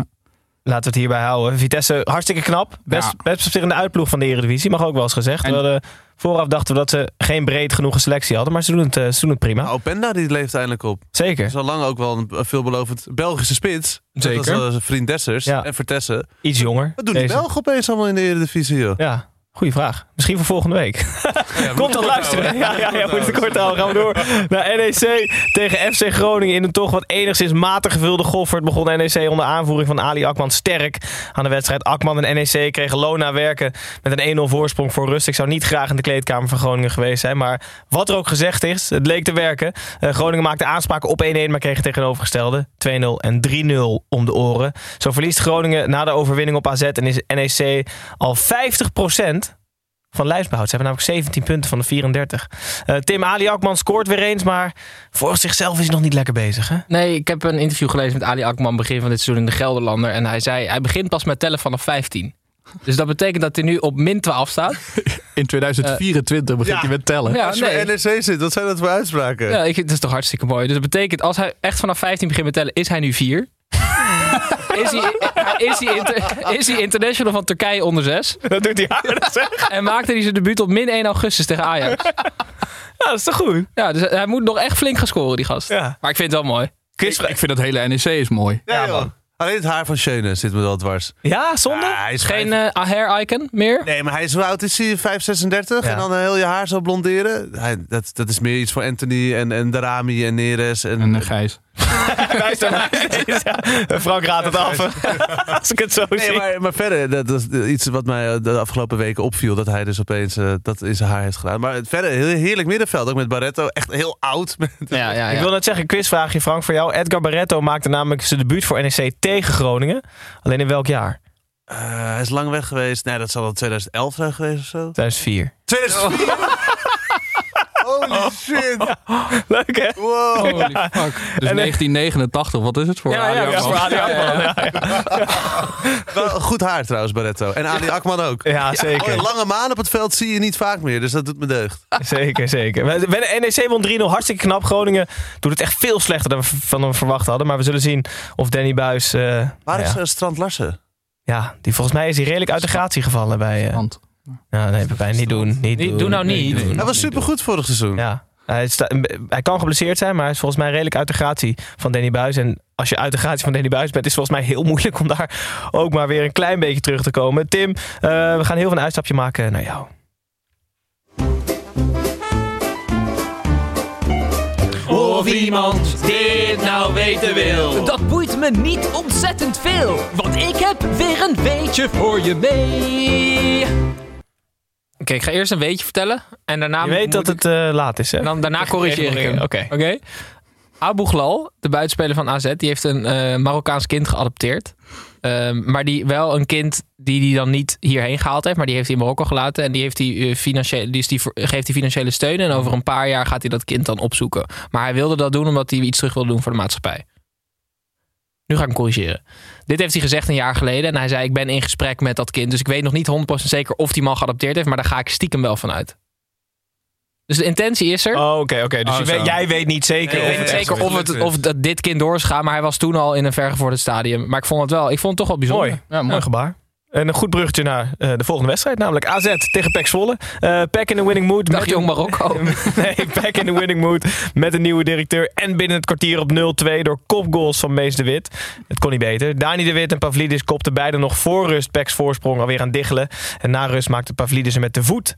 Laten we het hierbij houden. Vitesse, hartstikke knap. Best, Ja. best op zich in de uitploeg van de Eredivisie. Mag ook wel eens gezegd. En- We hadden, vooraf dachten we dat ze geen breed genoeg selectie hadden. Maar ze doen het, eh, ze doen het prima. Nou, Openda die leeft eindelijk op. Zeker. al lang ook wel een veelbelovend Belgische spits. Zeker. Dat is vriend Dessers Ja. en Vertessen. Iets jonger. Wat doen die. Belgen opeens allemaal in de Eredivisie, joh? Ja, goede vraag. Misschien voor volgende week. <laughs> Komt toch luisteren? Ja, ja, ja, moet het kort houden. Gaan we door naar NEC tegen FC Groningen in een toch wat enigszins matig gevulde Goffert. Begon NEC onder aanvoering van Ali Akman sterk aan de wedstrijd. Akman en NEC kregen Lona werken met een 1-0 voorsprong voor rust. Ik zou niet graag in de kleedkamer van Groningen geweest zijn. Maar wat er ook gezegd is, het leek te werken. Eh, Groningen maakte aanspraken op 1-1, maar kreeg tegenovergestelde. 2-0 en 3-0 om de oren. Zo verliest Groningen na de overwinning op AZ en is NEC al 50% van lijstbehoud. Ze hebben namelijk 17 punten van de 34. Eh, Tim Ali Akman scoort weer eens, maar voor zichzelf is hij nog niet lekker bezig. Hè? Nee, ik heb een interview gelezen met Ali Akman begin van dit seizoen in de Gelderlander. En hij zei, hij begint pas met tellen vanaf 15. Dus dat betekent dat hij nu op min 12 staat. <laughs> in 2024 begint ja. hij met tellen. Ja, Als je nee. bij NEC zit, wat zijn dat voor uitspraken? Ja, ik, dat is toch hartstikke mooi. Dus dat betekent, als hij echt vanaf 15 begint met tellen, is hij nu 4. Is, hij, is, hij inter- is hij international van Turkije onder 6. Dat doet hij <laughs> zeg. En maakte hij zijn debuut op min 1 augustus tegen Ajax. Ja, dat is toch goed? Ja, dus hij moet nog echt flink gaan scoren, die gast. Ja. Maar ik vind het wel mooi. Chris, Ik vind dat hele NEC is mooi. Ja, joh. Alleen het haar van Schöne zit me wel dwars. ja, zonde? Hij is Geen vijf- eh hair icon meer? Nee, maar hij is hoe oud is hij? 5, 36? Ja. En dan heel je haar zo blonderen? Hij, dat, dat is meer iets voor Anthony en, en Darami en Neres. En, En eh, Gijs. <laughs> Ajax. <laughs> Ja, Frank raadt het af. <laughs> Als ik het zo Nee, zie. maar, maar verder, dat is iets wat mij de afgelopen weken opviel. Dat hij dus opeens eh, dat in zijn haar heeft gedaan. Maar verder, heel heerlijk middenveld. Ook met Barretto. Echt heel oud. Ja, ja, Ik wil net zeggen, quizvraagje Frank voor jou. Edgar Barretto maakte namelijk zijn debuut voor NEC tegen Groningen. Alleen in welk jaar? Eh, hij is lang weg geweest. Nee, dat zal wel 2011 zijn geweest of zo. 2004. 2004? Holy shit. Leuk hè? Wow. Holy fuck. Dus En- 1989, wat is het voor Ja, ja, ja, Akman? voor Ali Akman. Ja, ja. <laughs> Wel goed haar trouwens, Barretto. En Ali Akman ook. Ja, zeker. Oh, lange maan op het veld zie je niet vaak meer. Dus dat doet me deugd. Zeker, zeker. NEC won 3-0, hartstikke knap. Groningen doet het echt veel slechter dan we van hem verwacht hadden. Maar we zullen zien of Danny Buis... eh, Waar is ja, eh, Strand Larsen? ja, die volgens mij is hij redelijk uit de gratie gevallen bij... eh Want ja, nee, bij niet doen. Niet Niet- doen. doe nou niet. doen. Hij was supergoed vorig seizoen. Ja. Hij, sta- hij kan geblesseerd zijn, maar hij is volgens mij redelijk uit de gratie van Danny Buis. En als je uit de gratie van Danny Buis bent, is het volgens mij heel <laughs> moeilijk om daar ook maar weer een klein beetje terug te komen. Tim, eh, we gaan heel veel een uitstapje maken naar jou. Of iemand dit nou weten wil. Dat boeit me niet ontzettend veel, want ik heb weer een weetje voor je mee. Oké, ik ga eerst een weetje vertellen. En daarna Je weet dat ik- het eh, laat is, hè? En dan, daarna corrigeer ik hem. Oké. Oké. Abu Ghlal, de buitenspeler van AZ, die heeft een eh, Marokkaans kind geadopteerd. Ehm, maar die wel een kind die hij dan niet hierheen gehaald heeft, maar die heeft hij in Marokko gelaten. En die, heeft hij, eh, financiële, die, is die, geeft hij financiële steun. En over een paar jaar gaat hij dat kind dan opzoeken. Maar hij wilde dat doen omdat hij iets terug wilde doen voor de maatschappij. Nu ga ik hem corrigeren. Dit heeft hij gezegd een jaar geleden. En hij zei: Ik ben in gesprek met dat kind. Dus ik weet nog niet 100% zeker of die man geadopteerd heeft. Maar daar ga ik stiekem wel van uit. Dus de intentie is er. Oh, oké, oké. Dus Oh, je zo. weet, jij weet niet zeker. Ik of weet niet zeker of, het, of dat dit kind door is gegaan, maar hij was toen al in een vergevorderd stadium. Maar ik vond het wel, ik vond het toch wel bijzonder. Mooi. Ja, mooi. Mooi gebaar. En een goed bruggetje naar eh, de volgende wedstrijd, namelijk AZ tegen PEC Zwolle. Eh Pack in the winning mood. Dag met jong Marokko. <laughs> nee, Pack in the winning mood met een nieuwe directeur. En binnen het kwartier op 0-2 door kopgoals van Mees de Wit. Het kon niet beter. Dani de Wit en Pavlidis kopten beide nog voor rust Pek's voorsprong alweer aan diggelen. En na rust maakte Pavlidis er met de voet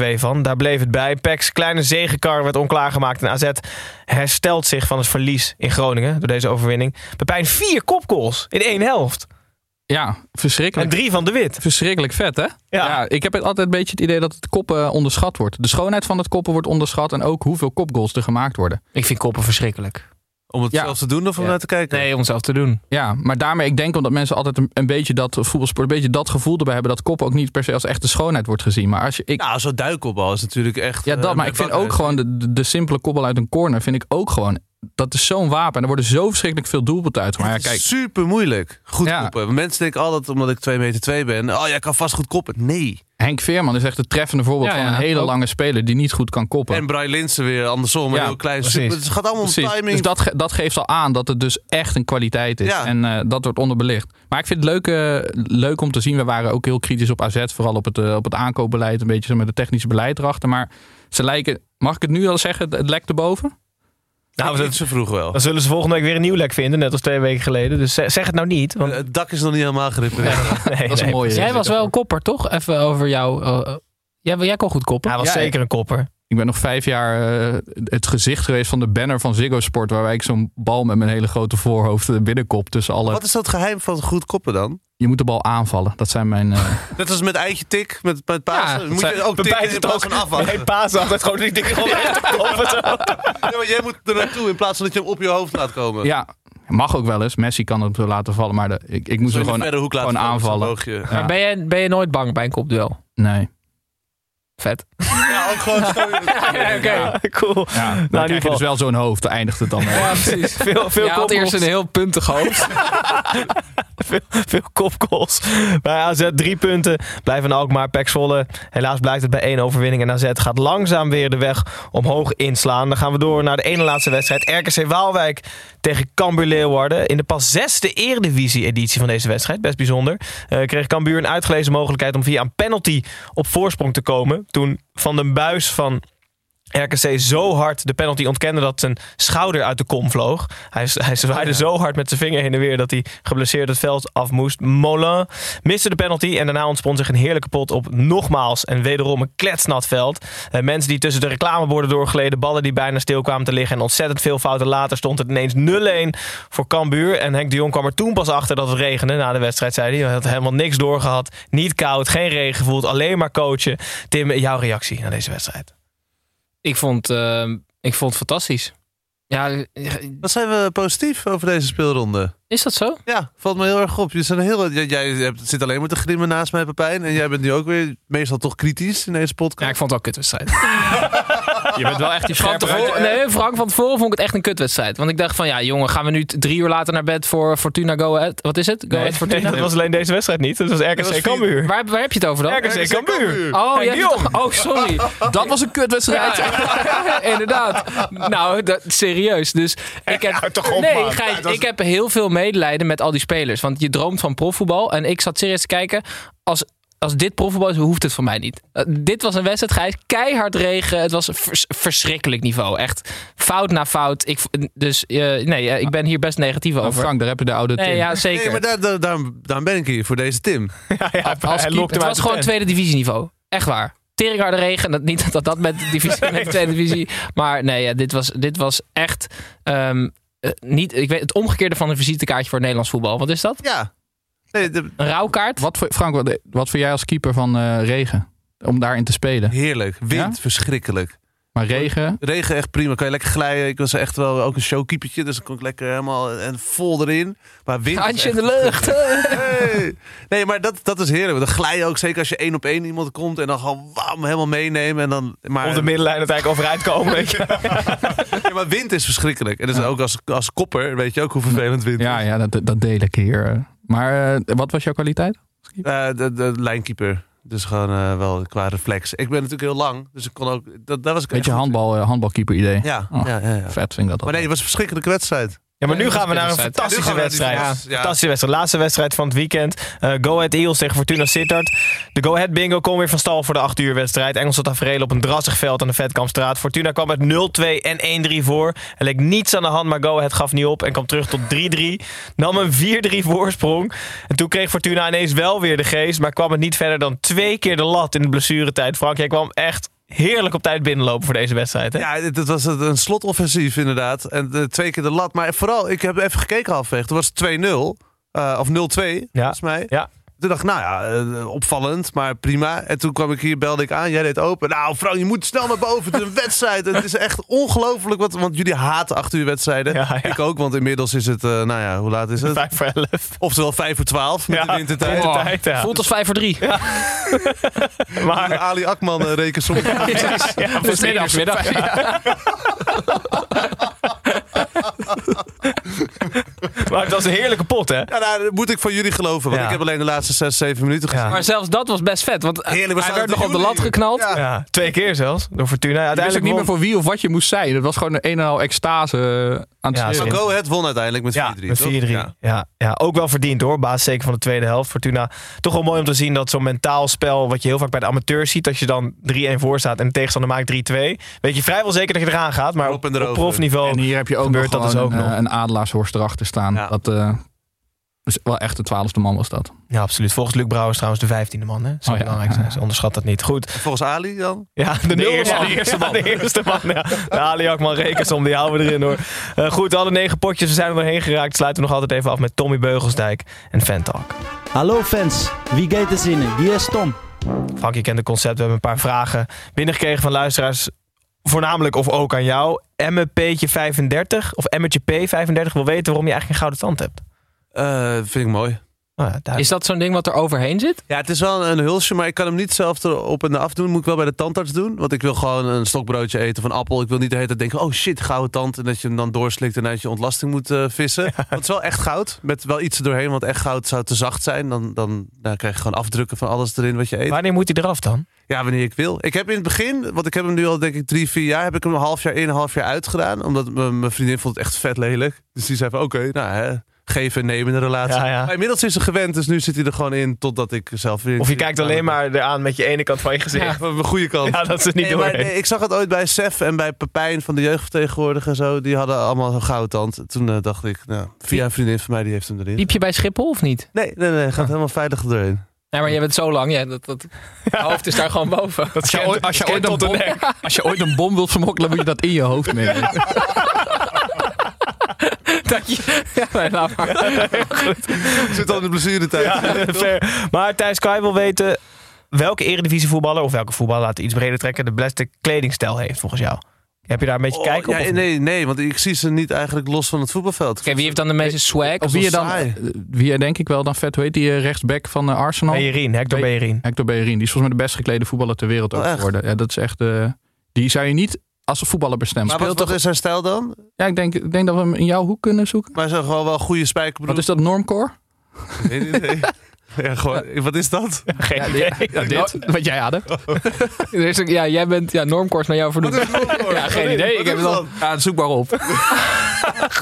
3-2 van. Daar bleef het bij. Pek's kleine zegenkar werd onklaargemaakt. En AZ herstelt zich van het verlies in Groningen door deze overwinning. Pepijn vier kopgoals in één helft. Ja, En verschrikkelijk. drie van de Wit. Verschrikkelijk vet, hè? Ja. ik heb altijd een beetje het idee dat het koppen onderschat wordt. De schoonheid van het koppen wordt onderschat en ook hoeveel kopgoals er gemaakt worden. Ik vind koppen verschrikkelijk. Om het Ja. zelf te doen of om Ja. naar te kijken? Nee, om zelf te doen. Ja, maar daarmee, ik denk omdat mensen altijd een, een beetje dat voetbalsport, een beetje dat gevoel erbij hebben dat koppen ook niet per se als echte schoonheid wordt gezien. Maar als je, ik, Nou, zo'n duikopbal is natuurlijk echt... ja, dat, eh, maar ik vind ook gewoon de, de, de simpele koppel uit een corner, vind ik ook gewoon, dat is zo'n wapen. En er worden zo verschrikkelijk veel doelpunten uitgemaakt. Ja, Het is kijk, super moeilijk. Goed Ja. koppen. Mensen denken altijd, omdat ik 2 meter 2 ben, oh jij kan vast goed koppen. Nee. Henk Veerman is echt het treffende voorbeeld Ja, van ja, een hele ook. lange speler die niet goed kan koppen. En Brian Linsen weer andersom, een Ja, heel klein precies. super. Het gaat allemaal om timing. Dus dat, ge- dat geeft al aan dat het dus echt een kwaliteit is. Ja. En eh, dat wordt onderbelicht. Maar ik vind het leuk, eh, leuk om te zien. We waren ook heel kritisch op AZ. Vooral op het, eh, op het aankoopbeleid. Een beetje zo met het technische beleid erachter. Maar ze lijken, mag ik het nu al zeggen, het, het lekt erboven? Nou, niet zo vroeg wel. Dan zullen ze volgende week weer een nieuw lek vinden, net als twee weken geleden. Dus zeg het nou niet. Want, Het dak is nog niet helemaal gerepareerd. nee, Dat is nee. een mooie. Jij was wel een kopper, toch? Even over jou. eh, eh, jij, jij kon goed koppen. Hij was Ja, zeker een kopper. Ik ben nog vijf jaar eh, het gezicht geweest van de banner van Ziggo Sport. Waarbij ik zo'n bal met mijn hele grote voorhoofd eh, binnenkop tussen alle... Wat is dat geheim van goed koppen dan? Je moet de bal aanvallen. Dat zijn mijn... eh, <laughs> Net als met eitje tik, met, met Pasen. Ja, moet zijn- je ook tikken in plaats van afwachten. Nee, Paas altijd gewoon die te <laughs> koppen, zo. Ja, maar jij moet er naartoe in plaats van dat je hem op je hoofd laat komen. ja, mag ook wel eens. Messi kan het laten vallen. Maar de, ik, ik hem de gewoon, gewoon aanvallen. Ja. Maar ben je, ben je nooit bang bij een kopduel? Nee. Vet. Ja, ook gewoon <laughs> zo. Oké. Cool. Ja, Nou, dan in krijg je geval dus wel zo'n hoofd. Daar eindigt het dan. Ja, precies. <laughs> veel, veel Je had eerst een heel puntig hoofd. <laughs> veel, veel kopgoals. Bij AZ drie punten. Blijven Alkmaar, Pek Zwolle. Helaas blijft het bij één overwinning. En AZ gaat langzaam weer de weg omhoog inslaan. Dan gaan we door naar de ene laatste wedstrijd. RKC Waalwijk tegen Cambuur Leeuwarden. In de pas zesde eredivisie-editie van deze wedstrijd. Best bijzonder. eh, kreeg Cambuur een uitgelezen mogelijkheid om via een penalty op voorsprong te komen. Toen Van den Buis van RKC zo hard de penalty ontkende dat zijn schouder uit de kom vloog. Hij, hij zwaaide zo hard met zijn vinger heen en weer dat hij geblesseerd het veld af moest. Molin miste de penalty en daarna ontspon zich een heerlijke pot op nogmaals en wederom een kletsnat veld. Eh, mensen die tussen de reclameborden doorgleden, ballen die bijna stil kwamen te liggen en ontzettend veel fouten later stond het ineens 0-1 voor Cambuur. En Henk de Jong kwam er toen pas achter dat het regende na de wedstrijd, zei hij. Hij had helemaal niks doorgehad, niet koud, geen regen gevoeld, alleen maar coachen. Tim, jouw reactie naar deze wedstrijd? Ik vond, eh, ik vond het fantastisch. Ja, Wat zijn we positief over deze speelronde? Is dat zo? Ja, valt me heel erg op. Je zijn heel, jij, jij hebt, zit alleen maar te grimmen naast mij, Pepijn. En jij bent nu ook weer meestal toch kritisch in deze podcast. Ja, ik vond het wel een kutwedstrijd. <laughs> Je bent wel echt die Frank, tevoren- nee, Frank, van tevoren vond ik het echt een kutwedstrijd. Want ik dacht van, ja jongen, gaan we nu drie uur later naar bed voor Fortuna Go Ahead? Wat is het? Go Nee, Ahead Fortuna? nee, dat was alleen deze wedstrijd niet. Dat was RKC Cambuur. Waar, waar heb je het over dan? RKC Cambuur. Oh, je het toch- oh, sorry. Dat was een kutwedstrijd. Ja, <laughs> inderdaad. Nou, dat, serieus. Dus ik heb, nee, Ja, dat is- ik heb heel veel medelijden met al die spelers. Want je droomt van profvoetbal. En ik zat serieus te kijken. Als, als dit profvoetbal is, hoeft het voor mij niet. Eh, dit was een wedstrijd, Gijs. Keihard regen. Het was een vers- verschrikkelijk niveau. Echt fout na fout. Ik, dus eh, nee, eh, ik ben hier best negatief Oh, over. Frank, daar heb je de oude Tim. Nee, ja, zeker. Nee, maar daar, daar, daarom, daarom ben ik hier, voor deze Tim. <laughs> Ja, lokte Het was gewoon tweede divisieniveau. Echt waar. Teringharde regen. Dat, niet dat dat met de divisie <laughs> met de tweede divisie. Maar nee, ja, dit, was, dit was echt. ehm, eh, niet, ik weet, het omgekeerde van een visitekaartje voor het Nederlands voetbal. Wat is dat? Ja. Nee, de- Een rouwkaart? Wat voor, Frank, wat, wat vind jij als keeper van eh, regen? Om daarin te spelen. heerlijk. Wind, Ja? verschrikkelijk. Maar regen, Regen echt prima. Kan je lekker glijden. Ik was echt wel ook een showkeepertje. Dus dan kon ik lekker helemaal en vol erin. Maar wind Handje in de lucht. <laughs> Hey. Nee, maar dat, dat is heerlijk. Dan glij je ook zeker als je één op één iemand komt. En dan gewoon wam, helemaal meenemen. En dan, maar, Op de middenlijn uiteindelijk overeind komen. Weet je. <laughs> Ja, maar wind is verschrikkelijk. En dus ook als, als kopper weet je ook hoe vervelend wind ja, is. ja dat, dat deel ik hier. Maar eh, wat was jouw kwaliteit? Eh, de, de lijnkeeper. Dus gewoon eh, wel qua reflex. Ik ben natuurlijk heel lang. Dus ik kon ook... Dat, dat was ik Beetje handbal, eh, handbalkeeper idee. Ja, Oh, ja, ja, ja. Vet vind ik dat Maar nee, het was een verschrikkelijke wedstrijd. Ja, maar nu gaan we naar een fantastische wedstrijd. Fantastische wedstrijd. Laatste wedstrijd van het weekend. Eh, Go Ahead Eagles tegen Fortuna Sittard. De Go Ahead bingo kwam weer van stal voor de 8 uur wedstrijd. Engelse tafereel op een drassig veld aan de Vetkampstraat. Fortuna kwam met 0-2 en 1-3 voor. Er leek niets aan de hand, maar Go Ahead gaf niet op en kwam terug tot 3-3. Nam een 4-3 voorsprong. En toen kreeg Fortuna ineens wel weer de geest, maar kwam het niet verder dan twee keer de lat in de blessuretijd. Frank, jij kwam echt heerlijk op tijd binnenlopen voor deze wedstrijd. Hè? Ja, het, het was een een slotoffensief inderdaad. En eh, twee keer de lat. Maar vooral, ik heb even gekeken halfweg. Toen was het 2-0. eh, of 0-2, volgens mij. Ja. Toen dacht ik, nou ja, eh, opvallend, maar prima. En toen kwam ik hier, belde ik aan. Jij deed open. Nou, Frank, je moet snel naar boven. Het is een wedstrijd. Het is echt ongelooflijk. Wat, want jullie haten acht uur wedstrijden. Ja, ja. Ik ook, want inmiddels is het, eh, nou ja, hoe laat is het? 5 voor 11. Oftewel 5 voor 12 met Ja, de wintertijd. de tijd, ja. Voelt als 5 voor 3. <laughs> Maar Ali Akman uh, rekensom. <laughs> ja, Dus middags, <laughs> Maar het was een heerlijke pot, hè? Ja, nou, dat moet ik van jullie geloven. Want Ja. ik heb alleen de laatste 6, 7 minuten gezien. Ja. Maar zelfs dat was best vet. Want Heerlijk, we hij werd nog op de lat geknald. Ja. Ja, twee keer zelfs. Door Fortuna. Ik wist ook Uiteindelijk niet meer voor wie of wat je moest zijn. Het was gewoon een en al extase eh, aan het Ja. Maar Go Ahead won uiteindelijk met 4-3. Ja, met 4-3. toch? Ja. Ja. Ja, ook wel verdiend hoor. Baas zeker van de tweede helft. Fortuna. Toch wel mooi om te zien dat zo'n mentaal spel, wat je heel vaak bij de amateurs ziet, dat je dan 3-1 voor staat en de tegenstander maakt 3-2. Weet je vrijwel zeker dat je eraan gaat. Maar op, op profniveau. En hier heb je ook gebeurt nog dat dus ook een, nog. een adelaarshorst erachter staan. Ja. Dat eh, is wel echt de twaalfde man was dat. Ja, absoluut. Volgens Luc Brouwers trouwens de 15e man. Hè? Dat is Oh ja. belangrijk zijn. Ze onderschat dat niet. Goed. En Volgens Ali dan? Ja, de, nul eerste- man. de eerste man. Ja, <laughs> de eerste man. Ja. De Ali Akman rekensom, die houden we erin hoor. Eh, goed, alle negen potjes. We zijn er doorheen geraakt. Sluiten we nog altijd even af met Tommy Beugelsdijk en Fantalk. Hallo fans, wie gaat er zinnen? Wie is Tom? Frank, je kent het concept. We hebben een paar vragen binnengekregen van luisteraars. Voornamelijk of ook aan jou. Emme P'tje 35 of Emmetje P 35 wil weten waarom je eigenlijk een gouden tand hebt. Eh, vind ik mooi. Nou ja, duidelijk. Is dat zo'n ding wat er overheen zit? Ja, het is wel een hulsje, maar ik kan hem niet zelf erop en af doen. Moet ik wel bij de tandarts doen. Want ik wil gewoon een stokbroodje eten van appel. Ik wil niet de hele tijd denken, oh shit, gouden tand. En dat je hem dan doorslikt en uit je ontlasting moet eh, vissen. Want het is wel echt goud. Met wel iets erdoorheen, want echt goud zou te zacht zijn. Dan, dan, dan krijg je gewoon afdrukken van alles erin wat je eet. Wanneer moet hij eraf dan? Ja, wanneer ik wil. Ik heb in het begin, want ik heb hem nu al denk ik drie, vier jaar, heb ik hem een half jaar in, een half jaar uitgedaan. Omdat m- mijn vriendin vond het echt vet lelijk. Dus die zei van oké, nou hè, geven en nemen in de relatie. Ja, ja. Maar inmiddels is ze gewend, dus nu zit hij er gewoon in totdat ik zelf weer... Of je kijkt alleen maar eraan met je ene kant van je gezicht. Ja, de goede kant. Ja, dat is het niet Nee, maar doorheen. nee, ik zag het ooit bij Sef en bij Pepijn van de jeugdvertegenwoordiger en zo. Die hadden allemaal zo'n goudtand. Toen eh, dacht ik, nou, via een vriendin van mij, die heeft hem erin. Liep je bij Schiphol of niet? Nee, nee, nee, gaat helemaal veilig doorheen. Nee, maar je bent zo lang. Ja, dat, dat, je hoofd is daar gewoon boven. Als je, ooit, als, je ooit een bom, als je ooit een bom wilt vermokkelen, moet je dat in je hoofd meenemen. <laughs> <laughs> Dat je, ja, nee, laat maar. Zit al in de blessuretijd. Fair. Maar Thijs, kan je wel weten welke eredivisievoetballer of welke voetballer, laten we iets breder trekken, de beste kledingstijl heeft volgens jou? Heb je daar een beetje Oh, kijk op? ja, nee, nee, want ik zie ze niet eigenlijk los van het voetbalveld. Wie heeft dan de meeste swag? Of wie je dan, saai. eh, wie denk ik wel dan vet, hoe heet die eh, rechtsback van eh, Arsenal? Bellerin, Hector Be- Bellerin. Hector Bellerin. Die is volgens mij de best geklede voetballer ter wereld ook Oh, geworden. Ja, dat is echt, eh, die zou je niet als een voetballer bestemmen. Maar wat, Speelt wat toch, is zijn stijl dan? ja, ik denk, ik denk dat we hem in jouw hoek kunnen zoeken. Maar ze gewoon wel goede spijkerbroek. Wat is dat, normcore? Nee, nee, nee. Ja, gewoon, wat is dat? Geen idee. Ja, dit, wat jij had. Ook- ja, jij bent ja, normkort naar jou vernoemd. Ja, geen idee. Ik heb het al. Ja, zoek maar op. <laughs>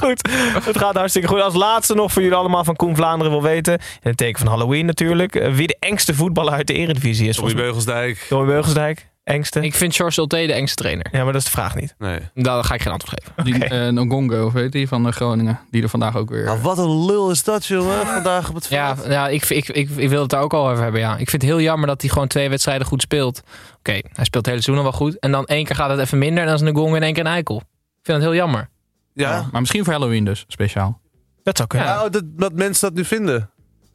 goed, het gaat hartstikke goed. Als laatste nog voor jullie allemaal van Koen Vlaanderen wil weten. In het teken van Halloween natuurlijk. eh, Wie de engste voetballer uit de Eredivisie is. Tommy. Beugelsdijk. Tommy Beugelsdijk. Engste. Ik vind George Ulte de engste trainer. Ja, maar dat is de vraag niet. Nee. Daar ga ik geen antwoord geven. Die eh, Ngongo, of weet die, van eh, Groningen. Die er vandaag ook weer... Nou, wat een lul is dat, jongen, vandaag op het veld. Ja, ja ik, ik, ik, ik wil het daar ook al over hebben. Ja. Ik vind het heel jammer dat hij gewoon twee wedstrijden goed speelt. Oké, hij speelt het hele seizoen al wel goed. En dan één keer gaat het even minder. En dan is een gong in één keer een eikel. Ik vind het heel jammer. Ja. Maar misschien voor Halloween dus, speciaal. Dat zou kunnen. Nou, dat, dat mensen dat nu vinden.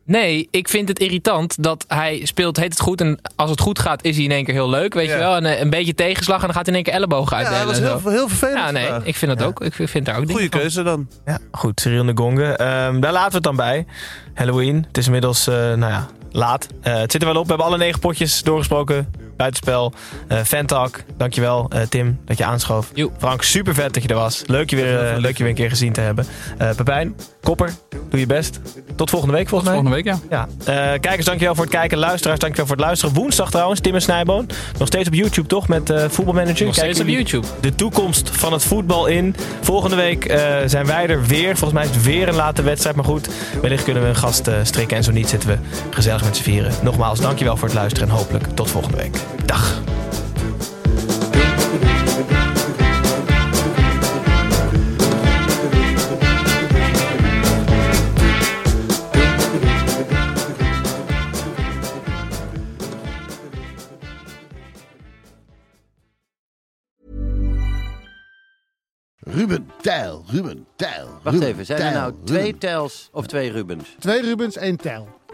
Nee, ik vind het irritant dat hij speelt, heet het goed. En als het goed gaat, is hij in één keer heel leuk. Weet Ja. je wel? En eh, een beetje tegenslag en dan gaat hij in één keer ellebogen Ja, uitdelen. dat was en zo. heel, heel vervelend. ja, nee, vandaag. ik vind dat ook. Ik vind daar ook van. keuze dan. Ja, goed. Cyril Ngonge. Ehm daar laten we het dan bij. Halloween. Het is inmiddels, eh, nou ja, laat. Eh, het zit er wel op. We hebben alle negen potjes doorgesproken. Buitenspel. Eh Fantalk. Dankjewel, eh Tim, dat je aanschoof. Frank, super vet dat je er was. Leuk je weer, eh, leuk je weer een keer gezien te hebben. Pepijn, Kopper, doe je best. Tot volgende week volgens mij. Volgende week, ja. Ja. Kijkers, dankjewel voor het kijken. Luisteraars, dankjewel voor het luisteren. Woensdag trouwens, Tim en Snijboon. Nog steeds op YouTube, toch? Met voetbalmanager. Nog steeds op YouTube. De toekomst van het voetbal in. Volgende week zijn wij er weer. Volgens mij is het weer een late wedstrijd. Maar goed, wellicht kunnen we een gast strikken. En zo niet zitten we gezellig met z'n vieren. Nogmaals, dankjewel voor het luisteren. En hopelijk tot volgende week. Dag. Ruben Tijl, Ruben Tijl. Wacht Ruben even, zijn er Tijl, nou twee Ruben. Tels of twee Rubens? Twee Rubens, één tel.